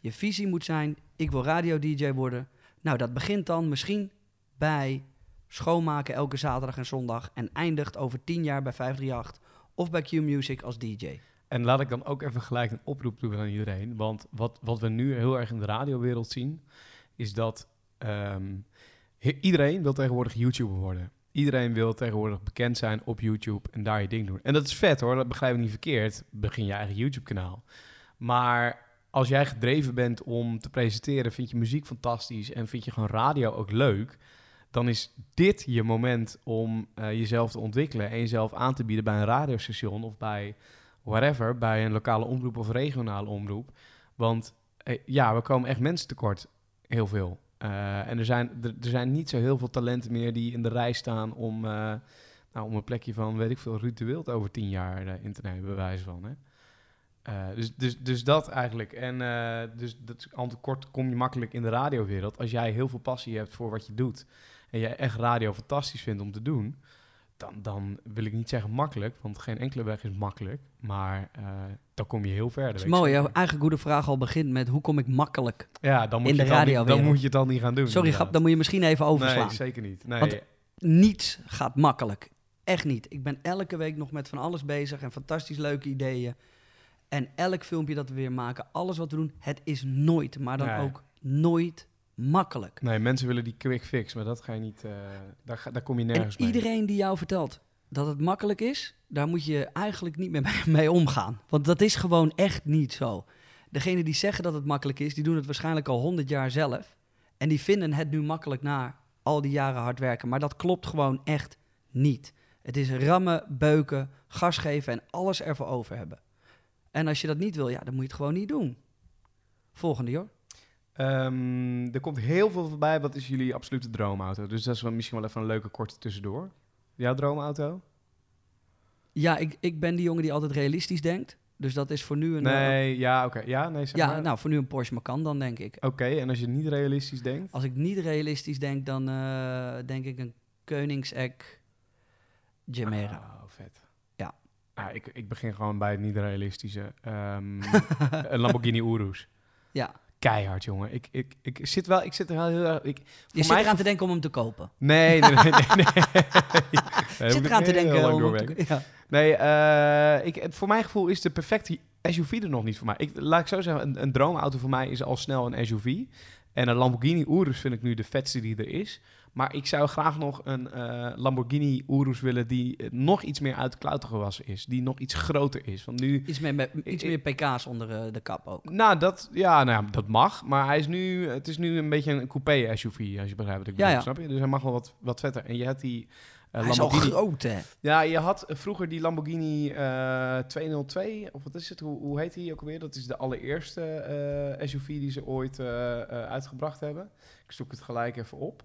Je visie moet zijn... ik wil radio-dj worden. Nou, dat begint dan misschien bij schoonmaken elke zaterdag en zondag... en eindigt over tien jaar bij 538 of bij Q-Music als DJ. En laat ik dan ook even gelijk een oproep doen aan iedereen. Want wat, wat we nu heel erg in de radiowereld zien, is dat ehm, iedereen wil tegenwoordig YouTuber worden. Iedereen wil tegenwoordig bekend zijn op YouTube en daar je ding doen. En dat is vet hoor, dat begrijp ik niet verkeerd. Begin je eigen YouTube-kanaal. Maar als jij gedreven bent om te presenteren, vind je muziek fantastisch en vind je gewoon radio ook leuk, dan is dit je moment om eh, jezelf te ontwikkelen en jezelf aan te bieden bij een radiostation of bij whatever, bij een lokale omroep of regionale omroep. Want eh, ja, we komen echt mensen tekort, heel veel. Eh, en er zijn, er, zijn niet zo heel veel talenten meer die in de rij staan om, nou, om een plekje van, weet ik veel, Ruud de Wild over tien jaar in te nemen, bij wijze van. Hè? Eh, dus, dus, dus dat eigenlijk. En eh, dus dat antwoord kort kom je makkelijk in de radiowereld. Als jij heel veel passie hebt voor wat je doet en jij echt radio fantastisch vindt om te doen, dan, dan wil ik niet zeggen makkelijk, want geen enkele weg is makkelijk. Maar eh, dan kom je heel ver. Het is mooi, jouw eigen goede vraag al begint met hoe kom ik makkelijk... Ja, dan moet, in je de het dan, moet je het dan niet gaan doen. Sorry, grap, dan moet je misschien even overslaan. Nee, zeker niet. Nee. Want- Niets gaat makkelijk. Echt niet. Ik ben elke week nog met van alles bezig en fantastisch leuke ideeën. En elk filmpje dat we weer maken, alles wat we doen, het is nooit, maar dan Nee. ook nooit makkelijk. nee, mensen willen die quick fix, maar dat ga je niet, eh, daar, ga- daar kom je En nergens mee. iedereen die jou vertelt dat het makkelijk is, daar moet je eigenlijk niet meer mee- omgaan. Want dat is gewoon echt niet zo. Degene die zeggen dat het makkelijk is, die doen het waarschijnlijk al honderd jaar zelf. En die vinden het nu makkelijk na al die jaren hard werken. Maar dat klopt gewoon echt niet. Het is rammen, beuken, gas geven en alles ervoor over hebben. En als je dat niet wil, ja, dan moet je het gewoon niet doen. Volgende, joh. Ehm, er komt heel veel voorbij. Wat is jullie absolute droomauto? Dus dat is wel misschien wel even een leuke korte tussendoor. Jouw droomauto? Ja, ik, ik ben die jongen die altijd realistisch denkt. Dus dat is voor nu een... eh, Nee, ja, oké. Ja, nee, zeg ja, maar. nou, voor nu een Porsche Macan dan, denk ik. Oké, en als je niet realistisch denkt? Als ik niet realistisch denk, dan eh, denk ik een Koenigsegg Gemera. Oh. Ja. Ah, ik, ik begin gewoon bij het niet realistische. Ehm, een Lamborghini Urus. ja, Keihard, jongen. Ik, ik, ik zit wel, ik zit er wel heel erg... Ik, je zit mij eraan te denken om hem te kopen. Nee, nee, nee, nee. nee. Zit eraan te denken om hem te ja. Nee, eh, ik, voor mijn gevoel is de perfecte SUV er nog niet voor mij. Ik, laat ik zo zeggen, een, een droomauto voor mij is al snel een SUV. En een Lamborghini Urus vind ik nu de vetste die er is. Maar ik zou graag nog een eh, Lamborghini Urus willen die eh, nog iets meer uit de klauwen gewassen is. Die nog iets groter is. Want nu... Iets, meer, met, iets meer pk's onder eh, de kap ook. Nou, dat, ja, nou, ja, dat mag. Maar hij is nu, het is nu een beetje een coupé SUV, als je begrijpt wat ik bedoel. ja. Snap je? Dus hij mag wel wat, wat vetter. En je hebt die eh, Hij is al groot, hè? Ja, je had vroeger die Lamborghini eh 202, of wat is het? Hoe, hoe heet die ook alweer? Dat is de allereerste SUV die ze ooit uitgebracht hebben. Ik zoek het gelijk even op.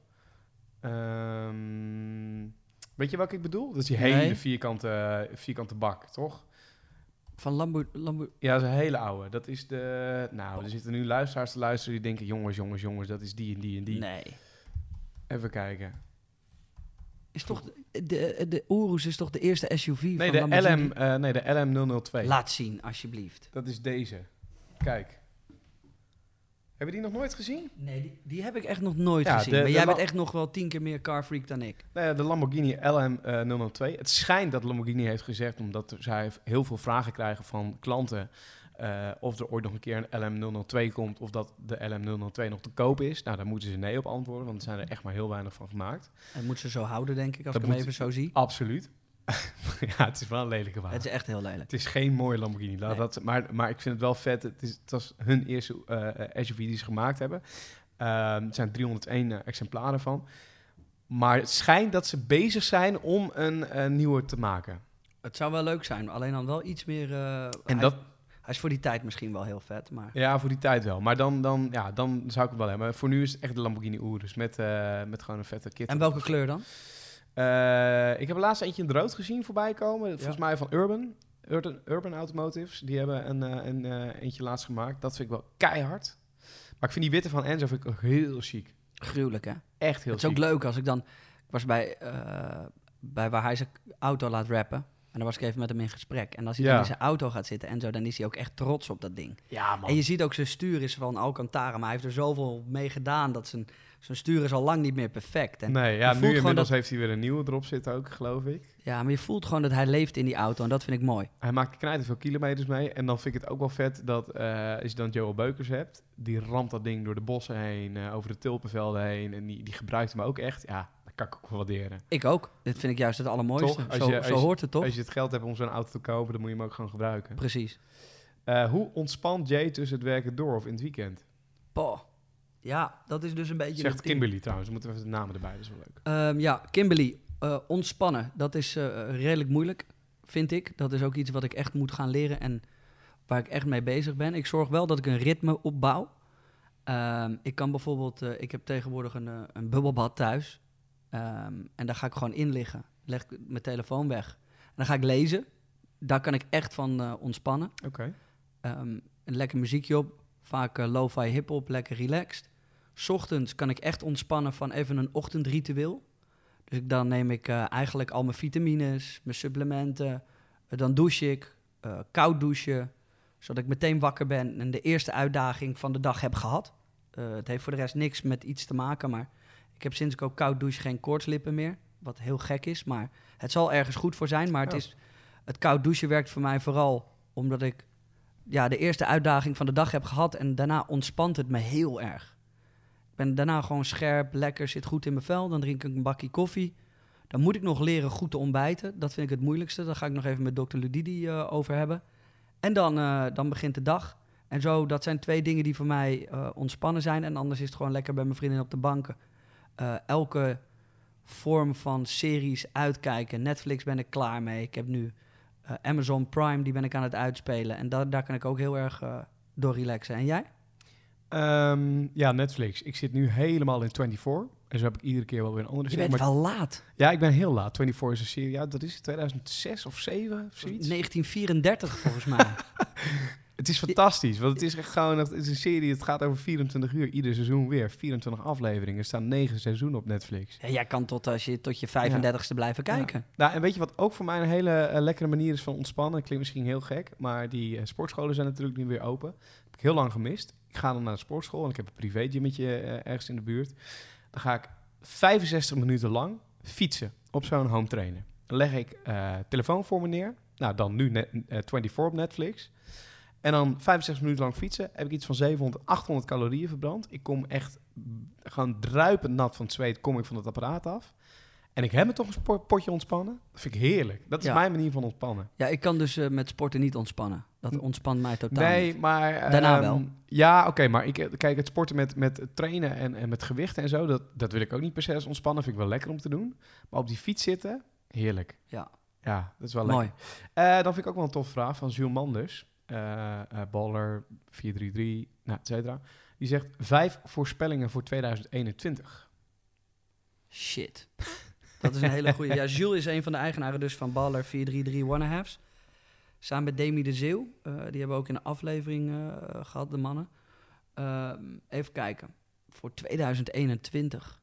Ehm, weet je welke ik bedoel? Dat is die hele vierkante, vierkante bak, toch? Van Lambo... Lambo Ja, dat is een hele oude. Dat is de... Nou, er zitten nu luisteraars te luisteren die denken... Jongens, jongens, jongens, dat is die en die en die. Nee. Even kijken. is toch de, de, de Urus is toch de eerste SUV Nee, van de? LM, eh, nee, de LM002. Laat zien, alsjeblieft. Dat is deze. Kijk. Hebben die nog nooit gezien? Nee, die, die heb ik echt nog nooit Ja, gezien. de- maar de jij bent echt nog wel tien keer meer carfreak dan ik. Nou ja, de Lamborghini LM002. Het schijnt dat Lamborghini heeft gezegd, omdat zij heel veel vragen krijgen van klanten, eh, of er ooit nog een keer een LM002 komt, of dat de LM002 nog te koop is. Nou, daar moeten ze nee op antwoorden, want er zijn er echt maar heel weinig van gemaakt. En moet ze zo houden, denk ik, als Dat ik hem even zo zie. Absoluut. ja, het is wel een lelijke wagen. Het is echt heel lelijk. Het is geen mooie Lamborghini, laat Nee. dat, maar, maar ik vind het wel vet. Het, is, het was hun eerste eh, SUV die ze gemaakt hebben. Ehm, er zijn 301 eh, exemplaren van. Maar het schijnt dat ze bezig zijn om een nieuwe te maken. Het zou wel leuk zijn, alleen dan wel iets meer... eh, En hij, dat, hij is voor die tijd misschien wel heel vet, maar... ja, voor die tijd wel. Maar dan, dan, ja, dan zou ik het wel hebben. Voor nu is het echt de Lamborghini Urus met, met gewoon een vette kit. En welke kleur dan? Eh, ik heb laatst eentje in het rood gezien voorbij komen. Volgens mij van Urban. Urban, Urban Automotives. Die hebben een, eh, een eh, eentje laatst gemaakt. Dat vind ik wel keihard. Maar ik vind die witte van Enzo vind ik ook heel chic. Gruwelijk, hè? Echt heel het is chic. ook leuk als ik dan... Ik was bij, bij waar hij zijn auto laat rappen. En dan was ik even met hem in gesprek. En als hij Ja. dan in zijn auto gaat zitten en zo, dan is hij ook echt trots op dat ding. Ja, man. En je ziet ook zijn stuur is van Alcantara, maar hij heeft er zoveel mee gedaan dat zijn, zijn stuur is al lang niet meer perfect. En nee, ja, nu inmiddels dat- heeft hij weer een nieuwe erop zitten ook, geloof ik. Ja, maar je voelt gewoon dat hij leeft in die auto en dat vind ik mooi. Hij maakt knijter veel kilometers mee. En dan vind ik het ook wel vet dat eh, als je dan Joel Beukers hebt, die ramt dat ding door de bossen heen, eh, over de tulpenvelden heen. En die, die gebruikt hem ook echt. Ja, dat kan ik ook waarderen. Ik ook. Dit vind ik juist het allermooiste. Toch? Als Zo, je- als zo je- hoort het toch? Als je het geld hebt om zo'n auto te kopen, dan moet je hem ook gewoon gebruiken. Precies. Eh, hoe ontspant Jay tussen het werken door of in het weekend? Poh. Ja, dat is dus een beetje... Zegt. Kimberly trouwens. We moeten even de namen erbij, dat is wel leuk. Ehm, ja, Kimberly, eh, ontspannen. Dat is eh, redelijk moeilijk, vind ik. Dat is ook iets wat ik echt moet gaan leren en waar ik echt mee bezig ben. Ik zorg wel dat ik een ritme opbouw. Ehm, ik kan bijvoorbeeld, eh, ik heb tegenwoordig een, een bubbelbad thuis. Ehm, en daar ga ik gewoon in liggen. Leg ik mijn telefoon weg. En dan ga ik lezen. Daar kan ik echt van ontspannen. Oké. Een lekker muziekje op. Vaak eh, lo-fi hip-hop, lekker relaxed. 's Ochtends kan ik echt ontspannen van even een ochtendritueel. Dus dan neem ik eh, eigenlijk al mijn vitamines, mijn supplementen. Eh, dan douche ik, koud douchen, zodat ik meteen wakker ben en de eerste uitdaging van de dag heb gehad. Eh, het heeft voor de rest niks met iets te maken, maar ik heb sinds ik ook koud douche geen koortslippen meer. Wat heel gek is, maar het zal ergens goed voor zijn. Maar het, Ja. is, het koud douchen werkt voor mij vooral omdat ik ja, de eerste uitdaging van de dag heb gehad en daarna ontspant het me heel erg. Ik ben daarna gewoon scherp, lekker, zit goed in mijn vel. Dan drink ik een bakje koffie. Dan moet ik nog leren goed te ontbijten. Dat vind ik het moeilijkste. Daar ga ik nog even met dokter Ludidi eh, over hebben. En dan, eh, dan begint de dag. En zo, dat zijn twee dingen die voor mij eh, ontspannen zijn. En anders is het gewoon lekker bij mijn vriendin op de bank. Eh, elke vorm van series uitkijken. Netflix ben ik klaar mee. Ik heb nu eh, Amazon Prime, die ben ik aan het uitspelen. En da daar kan ik ook heel erg eh, door relaxen. En jij? Ehm, ja, Netflix. Ik zit nu helemaal in 24. En zo heb ik iedere keer wel weer een andere Je serie. bent Maar- wel laat. Ja, ik ben heel laat. 24 is een serie. Ja, dat is het 2006 of 7 of zoiets. 1934 volgens mij. Het is fantastisch, want het is echt gewoon het is een serie. Het gaat over 24 uur, ieder seizoen weer. 24 afleveringen. Er staan 9 seizoenen op Netflix. Ja, jij kan tot, als je, tot je 35ste blijven kijken. Nou, en weet je wat ook voor mij een hele eh, lekkere manier is van ontspannen? Klinkt misschien heel gek, maar die eh, sportscholen zijn natuurlijk nu weer open. heb ik heel lang gemist. Ik ga dan naar de sportschool en ik heb een privégymmetje eh ergens in de buurt. Dan ga ik 65 minuten lang fietsen op zo'n home trainer. Dan leg ik telefoon voor me neer. Nou, dan nu net, eh, 24 op Netflix. En dan 65 minuten lang fietsen. Heb ik iets van 700, 800 calorieën verbrand. Ik kom echt gewoon druipend nat van het zweet. Kom ik van het apparaat af. En ik heb me toch een potje ontspannen. Dat vind ik heerlijk. Dat is Ja. mijn manier van ontspannen. Ja, ik kan dus eh, met sporten niet ontspannen. Dat ontspant mij totaal nee, niet. maar... Daarna ehm, wel. Ja, oké, maar ik, kijk, het sporten met, met trainen en, en met gewichten en zo... Dat, dat wil ik ook niet per se als ontspannen. Vind ik wel lekker om te doen. Maar op die fiets zitten, heerlijk. Ja, Ja, dat is wel mooi. lekker. Eh, dan vind ik ook wel een tof vraag van Jules Manders. Eh, baller 433, nou, et cetera. Die zegt vijf voorspellingen voor 2021. Shit. Dat is een hele goede. Ja, Jules is een van de eigenaren dus van Baller 433 One Halves. Samen met Demi de Zeeuw. Eh, die hebben we ook in een aflevering eh, gehad, de mannen. Ehm, even kijken. Voor 2021.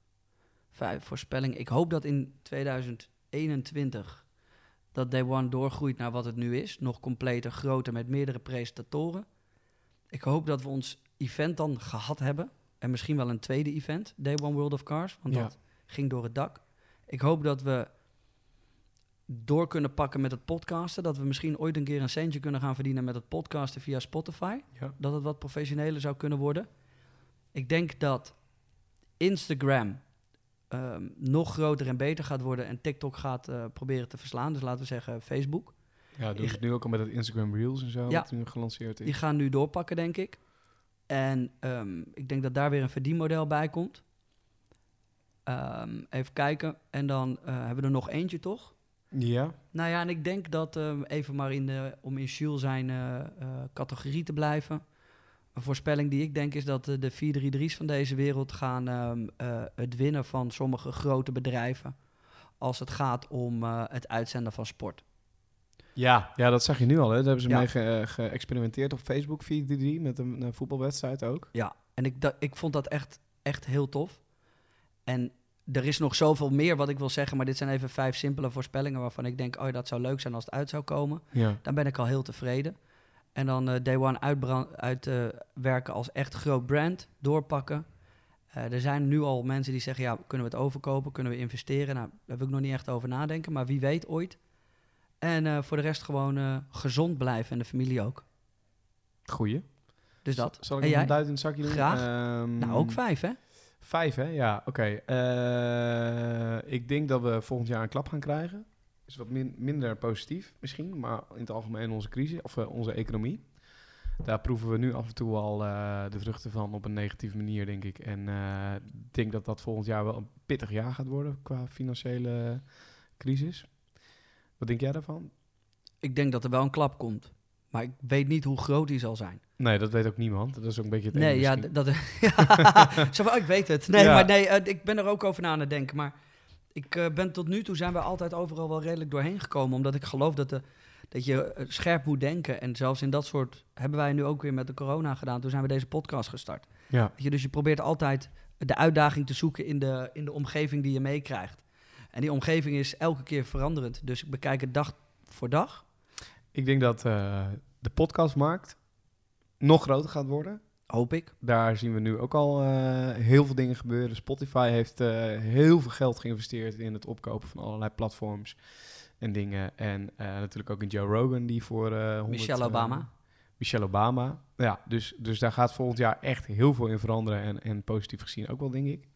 Vijf voorspelling. Ik hoop dat in 2021 dat Day One doorgroeit naar wat het nu is. Nog completer, groter, met meerdere presentatoren. Ik hoop dat we ons event dan gehad hebben. En misschien wel een tweede event, Day One World of Cars. Want Ja. dat ging door het dak. Ik hoop dat we door kunnen pakken met het podcasten. Dat we misschien ooit een keer een centje kunnen gaan verdienen met het podcasten via Spotify. Ja. Dat het wat professioneler zou kunnen worden. Ik denk dat Instagram ehm, nog groter en beter gaat worden. En TikTok gaat eh, proberen te verslaan. Dus laten we zeggen Facebook. Ja, doen Ik- ze het nu ook al met het Instagram Reels en zo, Ja. wat nu gelanceerd is. Die gaan nu doorpakken, denk ik. En ehm, ik denk dat daar weer een verdienmodel bij komt. Ehm, even kijken. En dan eh, hebben we er nog eentje, toch? Ja, Nou ja, en ik denk dat, even maar in de, om in Jules zijn eh, categorie te blijven. Een voorspelling die ik denk is dat eh, de 4-3-3's van deze wereld gaan ehm, eh, het winnen van sommige grote bedrijven. Als het gaat om eh, het uitzenden van sport. ja. ja, dat zag je nu al. Hè. Daar hebben ze Ja. mee ge- geëxperimenteerd op Facebook, 4 met een, een voetbalwedstrijd ook. Ja, en ik, da- ik vond dat echt, echt heel tof. En er is nog zoveel meer wat ik wil zeggen, maar dit zijn even vijf simpele voorspellingen waarvan ik denk, oh ja, dat zou leuk zijn als het uit zou komen. Ja. Dan ben ik al heel tevreden. En dan eh Day One uitwerken uit, eh, werken als echt groot brand, doorpakken. Eh, er zijn nu al mensen die zeggen, ja, kunnen we het overkopen, kunnen we investeren? Nou, daar wil ik nog niet echt over nadenken, maar wie weet ooit. En voor de rest gewoon gezond blijven en de familie ook. Goeie. Dus dat. Zal ik en een duit in het zakje doen? Graag. Ehm, Nou, ook vijf, hè? Vijf, hè? Ja, oké. Ik denk dat we volgend jaar een klap gaan krijgen. Is wat min- minder positief misschien, maar in het algemeen onze crisis, of eh, onze economie. Daar proeven we nu af en toe al eh, de vruchten van op een negatieve manier, denk ik. En eh, ik denk dat dat volgend jaar wel een pittig jaar gaat worden qua financiële crisis. Wat denk jij daarvan? Ik denk dat er wel een klap komt. Maar ik weet niet hoe groot die zal zijn. Nee, dat weet ook niemand. Dat is ook een beetje het nee, ja, dat, ja, zo oh, ik weet het. Nee, Ja. maar nee, eh, ik ben er ook over na aan het denken. Maar ik eh, ben tot nu toe zijn we altijd overal wel redelijk doorheen gekomen. Omdat ik geloof dat, de, dat je eh, scherp moet denken. En zelfs in dat soort hebben wij nu ook weer met de corona gedaan. Toen zijn we deze podcast gestart. Ja, je, dus je probeert altijd de uitdaging te zoeken in de, in de omgeving die je meekrijgt. En die omgeving is elke keer veranderend. Dus ik bekijk het dag voor dag. ik denk dat eh, de podcastmarkt nog groter gaat worden. Hoop ik. Daar zien we nu ook al eh, heel veel dingen gebeuren. Spotify heeft eh, heel veel geld geïnvesteerd in het opkopen van allerlei platforms en dingen. En eh, natuurlijk ook in Joe Rogan, die voor... 100, Michelle Obama. Michelle Obama. Ja, dus, dus daar gaat volgend jaar echt heel veel in veranderen. En, en positief gezien ook wel, denk ik.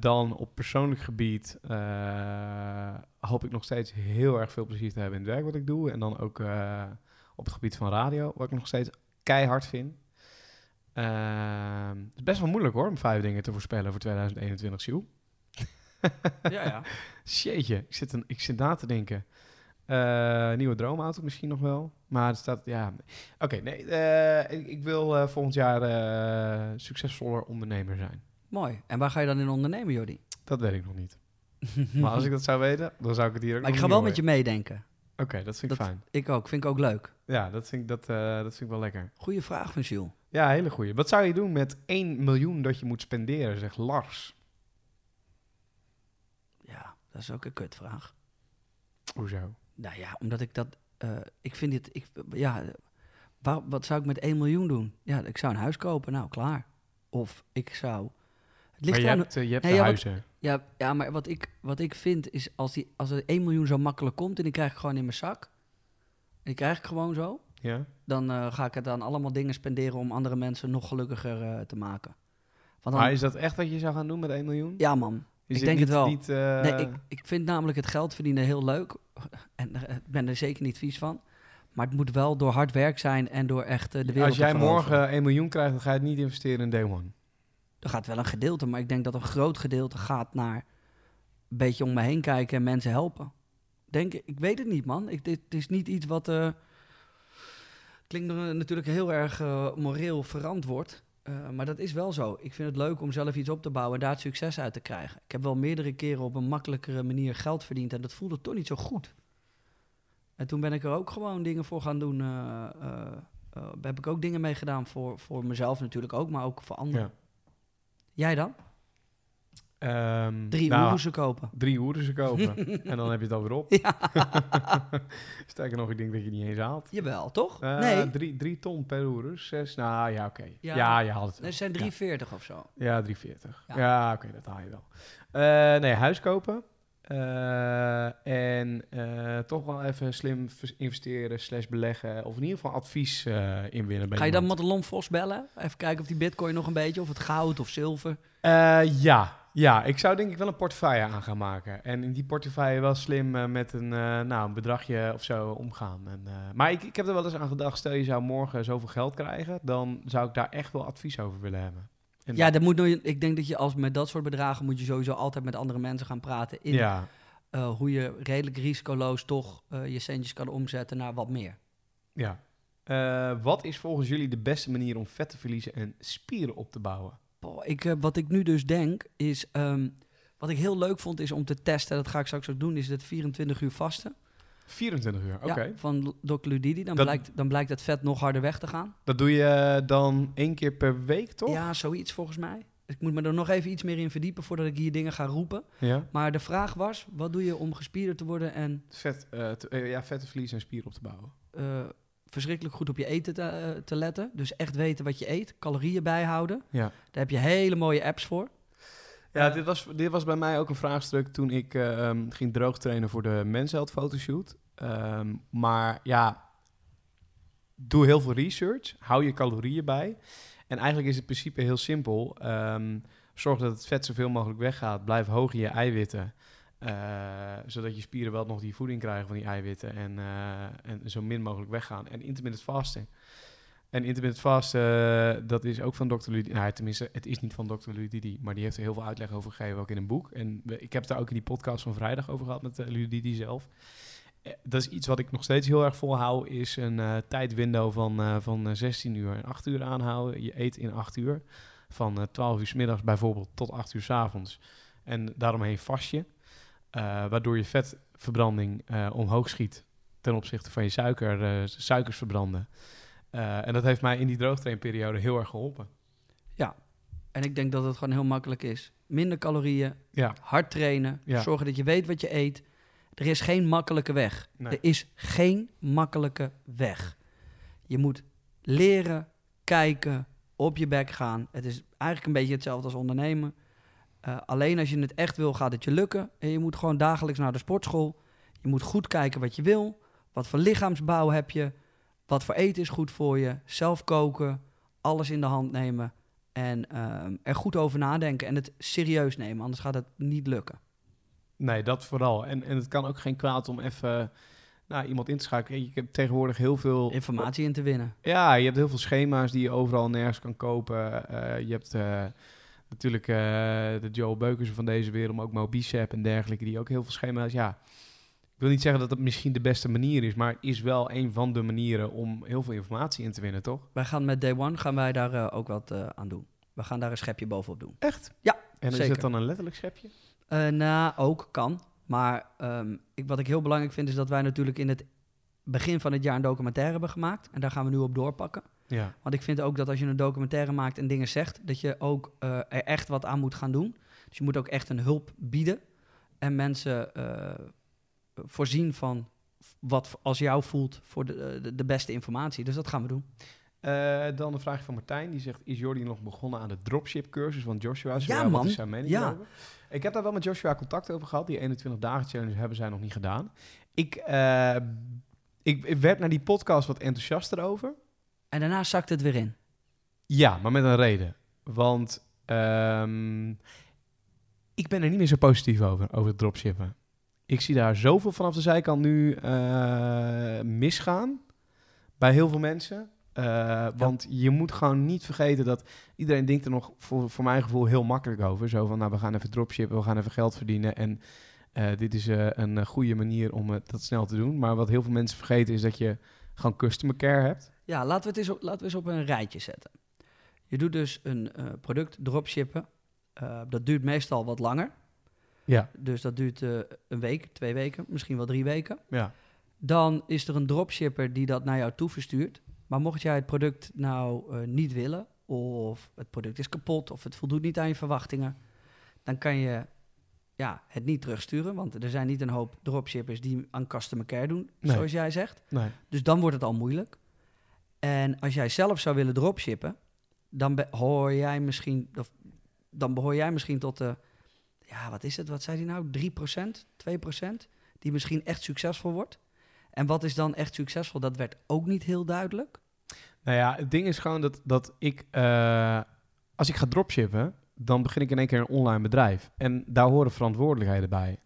Dan op persoonlijk gebied hoop ik nog steeds heel erg veel plezier te hebben in het werk wat ik doe. En dan ook op het gebied van radio, wat ik nog steeds keihard vind. Ehm, het is best wel moeilijk hoor, om vijf dingen te voorspellen voor 2021, Sjoe. Ja, ja. Jeetje, ik zit, een, ik zit na te denken. Eh, nieuwe droomauto misschien nog wel. Maar het staat, ja... Oké, nee, eh, ik, ik wil eh, volgend jaar succesvoller ondernemer zijn. Mooi. En waar ga je dan in ondernemen, Jordi? Dat weet ik nog niet. Maar als ik dat zou weten, dan zou ik het hier ook Maar ik ga wel met je meedenken. Oké, dat vind ik Dat- fijn. Ik ook. Vind ik ook leuk. Ja, dat vind ik, dat, eh, dat vind ik wel lekker. Goeie vraag van Jules. Ja, hele goeie. Wat zou je doen met 1 miljoen dat je moet spenderen, zegt Lars? Ja, dat is ook een kutvraag. Hoezo? Nou ja, omdat ik dat... eh, ik vind dit... Ik, ja, waar- wat zou ik met 1 miljoen doen? Ja, ik zou een huis kopen. Nou, klaar. Of ik zou... Ligt Maar je hebt, eh, je hebt Nee, de ja, wat- huizen. Ja, ja maar wat ik, wat ik vind is als, die, als er 1 miljoen zo makkelijk komt en die krijg ik gewoon in mijn zak. En die krijg ik gewoon zo. Ja? Dan eh, ga ik het aan allemaal dingen spenderen om andere mensen nog gelukkiger eh, te maken. Want dan, Maar is dat echt wat je zou gaan doen met 1 miljoen? ja man, Is ik denk het wel. Niet, nee, ik, ik vind namelijk het geld verdienen heel leuk. En ik ben er zeker niet vies van. Maar het moet wel door hard werk zijn en door echt de wereld Als jij morgen 1 miljoen krijgt, dan ga je het niet investeren in Day One. Er gaat wel een gedeelte, maar ik denk dat een groot gedeelte gaat naar een beetje om me heen kijken en mensen helpen. Denk, ik weet het niet, man. Ik, dit is niet iets wat. eh, klinkt natuurlijk heel erg eh, moreel verantwoord. eh, maar dat is wel zo. Ik vind het leuk om zelf iets op te bouwen en daar succes uit te krijgen. Ik heb wel meerdere keren op een makkelijkere manier geld verdiend en dat voelde toch niet zo goed. En toen ben ik er ook gewoon dingen voor gaan doen. eh, heb ik ook dingen mee gedaan voor, voor mezelf natuurlijk ook, maar ook voor anderen. Ja. Jij dan? Ehm, Drie nou, kopen. Drie hoeren kopen. en dan heb je het alweer op. Ja. Sterker nog, ik denk dat je niet eens haalt. Jawel, toch? Eh, nee, Drie, drie ton per hoer. Zes, nou ja, oké. Ja. Ja. je haalt het er wel. zijn Ja. 340 of zo. Ja, 340. Ja. Ja, oké, dat haal je wel. Eh, nee, huis kopen. Eh, en eh, toch wel even slim investeren slash beleggen. Of in ieder geval advies eh inwinnen. bij Ga je dan iemand. Madelon Vos bellen? Even kijken of die bitcoin nog een beetje, of het goud of zilver. Ja. ja, ik zou denk ik wel een portefeuille aan gaan maken. En in die portefeuille wel slim met een, nou, een bedragje of zo omgaan. En, maar ik, ik heb er wel eens aan gedacht, stel je zou morgen zoveel geld krijgen, dan zou ik daar echt wel advies over willen hebben. En Ja, dat moet, nooit- ik denk dat je als met dat soort bedragen moet je sowieso altijd met andere mensen gaan praten in ja. eh, hoe je redelijk risicoloos toch eh, je centjes kan omzetten naar wat meer. Ja. Eh, wat is volgens jullie de beste manier om vet te verliezen en spieren op te bouwen? Boah, ik, wat ik nu dus denk is, ehm, wat ik heel leuk vond is om te testen, dat ga ik straks ook doen, is het 24 uur vasten. 24 uur, oké. Ja, van Dr. Ludidi. Dan, Dat- blijkt, dan blijkt het vet nog harder weg te gaan. Dat doe je dan één keer per week, toch? Ja, zoiets volgens mij. Ik moet me er nog even iets meer in verdiepen voordat ik hier dingen ga roepen. Ja. Maar de vraag was, wat doe je om gespierder te worden en Vet, eh, te, eh, ja, vet te verliezen en spieren op te bouwen. eh, verschrikkelijk goed op je eten te, eh, te letten? Dus echt weten wat je eet, calorieën bijhouden. Ja. Daar heb je hele mooie apps voor. Ja, dit was, dit was bij mij ook een vraagstuk toen ik eh, ehm, ging droogtrainen voor de Mensheld fotoshoot. Ehm, maar ja, doe heel veel research, hou je calorieën bij. En eigenlijk is het principe heel simpel. Ehm, zorg dat het vet zoveel mogelijk weggaat. Blijf hoog in je eiwitten. eh, zodat je spieren wel nog die voeding krijgen van die eiwitten. En, eh, en zo min mogelijk weggaan. En intermittent fasting. En intermittent fasten, eh, dat is ook van Dr. Ludidi. Nou, tenminste, het is niet van Dr. Ludidi, maar die heeft er heel veel uitleg over gegeven, ook in een boek. En ik heb het daar ook in die podcast van vrijdag over gehad met uh, Ludidi zelf. Eh, dat is iets wat ik nog steeds heel erg volhoud, is een eh, tijdwindow van, eh, van eh, 16 uur en 8 uur aanhouden. Je eet in 8 uur, van eh 12 uur s middags bijvoorbeeld tot 8 uur s avonds. En daaromheen vast je, eh, waardoor je vetverbranding eh, omhoog schiet ten opzichte van je suiker, eh, suikers verbranden. Eh, en dat heeft mij in die droogtrainperiode heel erg geholpen. En ik denk dat het gewoon heel makkelijk is. Minder calorieën, Ja, hard trainen, Ja. zorgen dat je weet wat je eet. Er is geen makkelijke weg. Nee. Er is geen makkelijke weg. Je moet leren, kijken, op je bek gaan. Het is eigenlijk een beetje hetzelfde als ondernemen. Eh, alleen als je het echt wil, gaat het je lukken. En je moet gewoon dagelijks naar de sportschool. Je moet goed kijken wat je wil. Wat voor lichaamsbouw heb je? Wat voor eten is goed voor je? Zelf koken. Alles in de hand nemen. En ehm, er goed over nadenken. En het serieus nemen. Anders gaat het niet lukken. nee, dat vooral. En, en het kan ook geen kwaad om even nou, iemand in te schakelen. Je hebt tegenwoordig heel veel... Informatie in te winnen. Ja, je hebt heel veel schema's die je overal nergens kan kopen. Eh, je hebt eh, natuurlijk eh, de Joel Beukers van deze wereld, maar ook Mo Bicep en dergelijke, die ook heel veel schema's... Ja, wil niet zeggen dat het misschien de beste manier is, maar het is wel een van de manieren om heel veel informatie in te winnen, toch? Wij gaan met Day One gaan wij daar eh, ook wat eh, aan doen. We gaan daar een schepje bovenop doen. Echt? Ja, En is zeker. het dan een letterlijk schepje? Eh nou, ook kan. Maar ehm, ik, wat ik heel belangrijk vind is dat wij natuurlijk in het begin van het jaar een documentaire hebben gemaakt. En daar gaan we nu op doorpakken. Ja. Want ik vind ook dat als je een documentaire maakt en dingen zegt, dat je ook er echt wat aan moet gaan doen. Dus je moet ook echt een hulp bieden. En mensen voorzien van wat als jou voelt voor de, de, de beste informatie. Dus dat gaan we doen. Eh, dan een vraag van Martijn. Die zegt, is Jordi nog begonnen aan de dropship cursus van Joshua? Zo, Ja, man. zijn mening Ja. Ik heb daar wel met Joshua contact over gehad. Die 21 dagen challenge hebben zij nog niet gedaan. Ik, eh, ik, ik werd naar die podcast wat enthousiaster over. En daarna zakt het weer in. Ja, maar met een reden. Want ehm, ik ben er niet meer zo positief over, over het dropshippen. Ik zie daar zoveel vanaf de zijkant nu eh, misgaan bij heel veel mensen. Eh, Want je moet gewoon niet vergeten dat iedereen denkt er nog voor, voor mijn gevoel heel makkelijk over. Zo van, nou, we gaan even dropshippen, we gaan even geld verdienen. En eh, dit is een goede manier om het dat snel te doen. Maar wat heel veel mensen vergeten is dat je gewoon customer care hebt. Ja, laten we het eens op, laten we eens op een rijtje zetten. Je doet dus een product dropshippen. Dat duurt meestal wat langer. Ja. Dus dat duurt eh, een week, twee weken, misschien wel drie weken. Ja. Dan is er een dropshipper die dat naar jou toe verstuurt. Maar mocht jij het product nou eh, niet willen, of het product is kapot, of het voldoet niet aan je verwachtingen, dan kan je ja, het niet terugsturen. Want er zijn niet een hoop dropshippers die aan customer care doen, Nee. zoals jij zegt. Nee. Dus dan wordt het al moeilijk. En als jij zelf zou willen dropshippen, dan hoor jij misschien, of, dan behoor jij misschien tot de, ja, wat is het? Wat zei hij nou? 3%, 2%, die misschien echt succesvol wordt. En wat is dan echt succesvol? Dat werd ook niet heel duidelijk. Nou ja, het ding is gewoon dat, dat ik, eh, als ik ga dropshippen, dan begin ik in één keer een online bedrijf. En daar horen verantwoordelijkheden bij.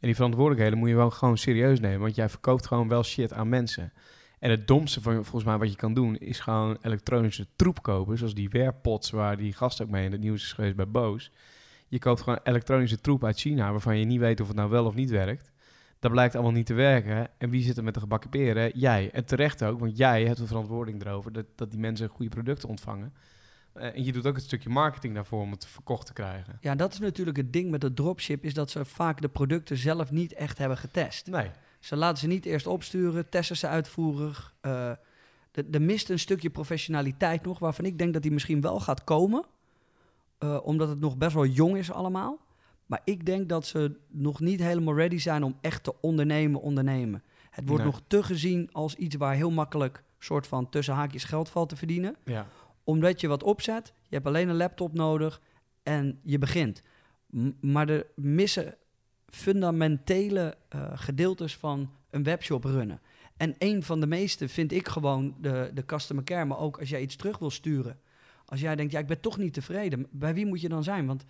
En die verantwoordelijkheden moet je wel gewoon serieus nemen, want jij verkoopt gewoon wel shit aan mensen. En het domste van volgens mij wat je kan doen, is gewoon elektronische troep kopen, zoals die wearpods waar die gast ook mee in het nieuws is geweest bij Boos. Je koopt gewoon elektronische troep uit China, waarvan je niet weet of het nou wel of niet werkt. Dat blijkt allemaal niet te werken. En wie zit er met de gebakken peren? Jij. En terecht ook, want jij hebt de verantwoording erover dat, dat die mensen goede producten ontvangen. Eh, en je doet ook het stukje marketing daarvoor om het verkocht te krijgen. Ja, dat is natuurlijk het ding met het dropship, is dat ze vaak de producten zelf niet echt hebben getest. Nee. Ze laten ze niet eerst opsturen, testen ze uitvoerig. Eh, er- er mist een stukje professionaliteit nog, waarvan ik denk dat die misschien wel gaat komen. Eh, omdat het nog best wel jong is allemaal. Maar ik denk dat ze nog niet helemaal ready zijn om echt te ondernemen, ondernemen. Het wordt Nee. nog te gezien als iets waar heel makkelijk soort van tussen haakjes geld valt te verdienen Ja. omdat je wat opzet, je hebt alleen een laptop nodig en je begint. M- maar er missen fundamentele eh, gedeeltes van een webshop runnen. En een van de meeste vind ik gewoon de, de customer care, maar ook als jij iets terug wil sturen. Als jij denkt, ja, ik ben toch niet tevreden, bij wie moet je dan zijn? Want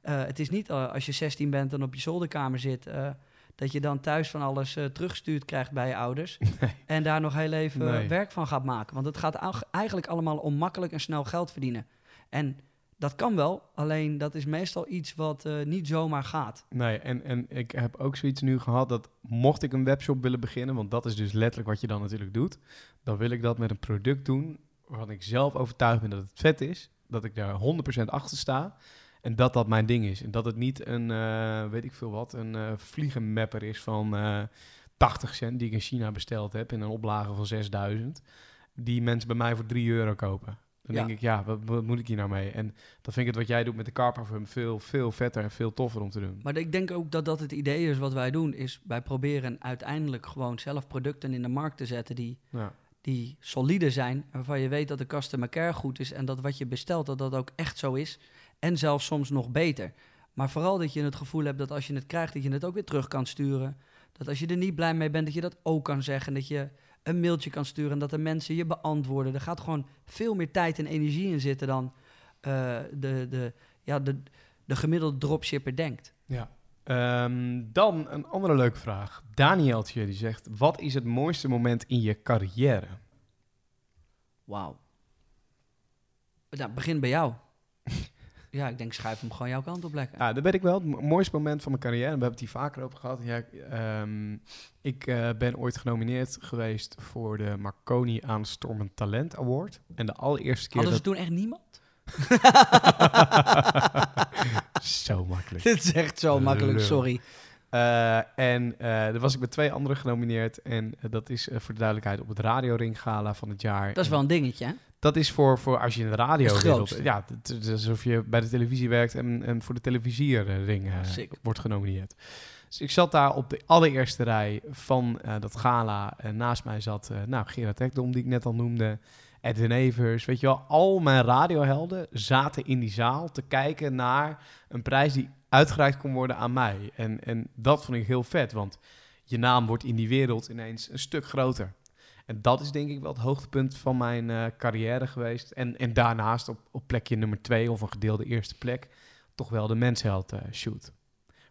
eh, het is niet eh, als je 16 bent en op je zolderkamer zit, eh, dat je dan thuis van alles teruggestuurd krijgt bij je ouders. En daar nog heel even Nee. werk van gaat maken. Want het gaat eigenlijk allemaal om makkelijk en snel geld verdienen. En dat kan wel, alleen dat is meestal iets wat niet zomaar gaat. Nee, en, en ik heb ook zoiets nu gehad dat mocht ik een webshop willen beginnen, want dat is dus letterlijk wat je dan natuurlijk doet, dan wil ik dat met een product doen waarvan ik zelf overtuigd ben dat het vet is, dat ik daar 100% achter sta en dat dat mijn ding is. En dat het niet een, eh, weet ik veel wat, een eh vliegenmapper is van eh 80 cent die ik in China besteld heb in een oplage van 6000, die mensen bij mij voor 3 euro kopen. Dan Ja. denk ik, ja, wat, wat moet ik hier nou mee? En dan vind ik het wat jij doet met de car parfum veel, veel vetter en veel toffer om te doen. Maar ik denk ook dat dat het idee is wat wij doen. Is wij proberen uiteindelijk gewoon zelf producten in de markt te zetten die, Ja. Die solide zijn. Waarvan je weet dat de customer care goed is. En dat wat je bestelt, dat dat ook echt zo is. En zelfs soms nog beter. Maar vooral dat je het gevoel hebt dat als je het krijgt, dat je het ook weer terug kan sturen. Dat als je er niet blij mee bent, dat je dat ook kan zeggen. Dat je een mailtje kan sturen en dat de mensen je beantwoorden. Er gaat gewoon veel meer tijd en energie in zitten dan eh, de, de, ja, de, de gemiddelde dropshipper denkt. ja. Ehm, dan een andere leuke vraag. Danieltje die zegt: Wat is het mooiste moment in je carrière? Wauw. Nou, begin bij jou. ja, ik denk schuif hem gewoon jouw kant op lekker. Ja, dat weet ik wel. Het mo- mooiste moment van mijn carrière. We hebben het hier vaker over gehad. Ja, ehm, ik eh, ben ooit genomineerd geweest voor de Marconi Aanstormend Talent Award. En de allereerste keer Hadden ze dat... toen echt niemand? Zo makkelijk. Dit is echt zo makkelijk, sorry. Eh, en eh daar was ik met twee anderen genomineerd. En eh, dat is eh, voor de duidelijkheid op het Radioring Gala van het jaar. Dat is wel een dingetje, hè? Dat is voor, voor als je in de radio grootste. Ja, het is alsof je bij de televisie werkt en, en voor de televisierring wordt genomineerd. Dus ik zat daar op de allereerste rij van eh, dat gala. En naast mij zat eh, nou, Gerard Ekdom, die ik net al noemde. Edwin Evers, weet je wel. Al mijn radiohelden zaten in die zaal te kijken naar een prijs die uitgereikt kon worden aan mij. En, en dat vond ik heel vet, want je naam wordt in die wereld ineens een stuk groter. En dat is denk ik wel het hoogtepunt van mijn eh, carrière geweest. En, en daarnaast op, op plekje nummer twee of een gedeelde eerste plek... toch wel de mensheld eh, shoot.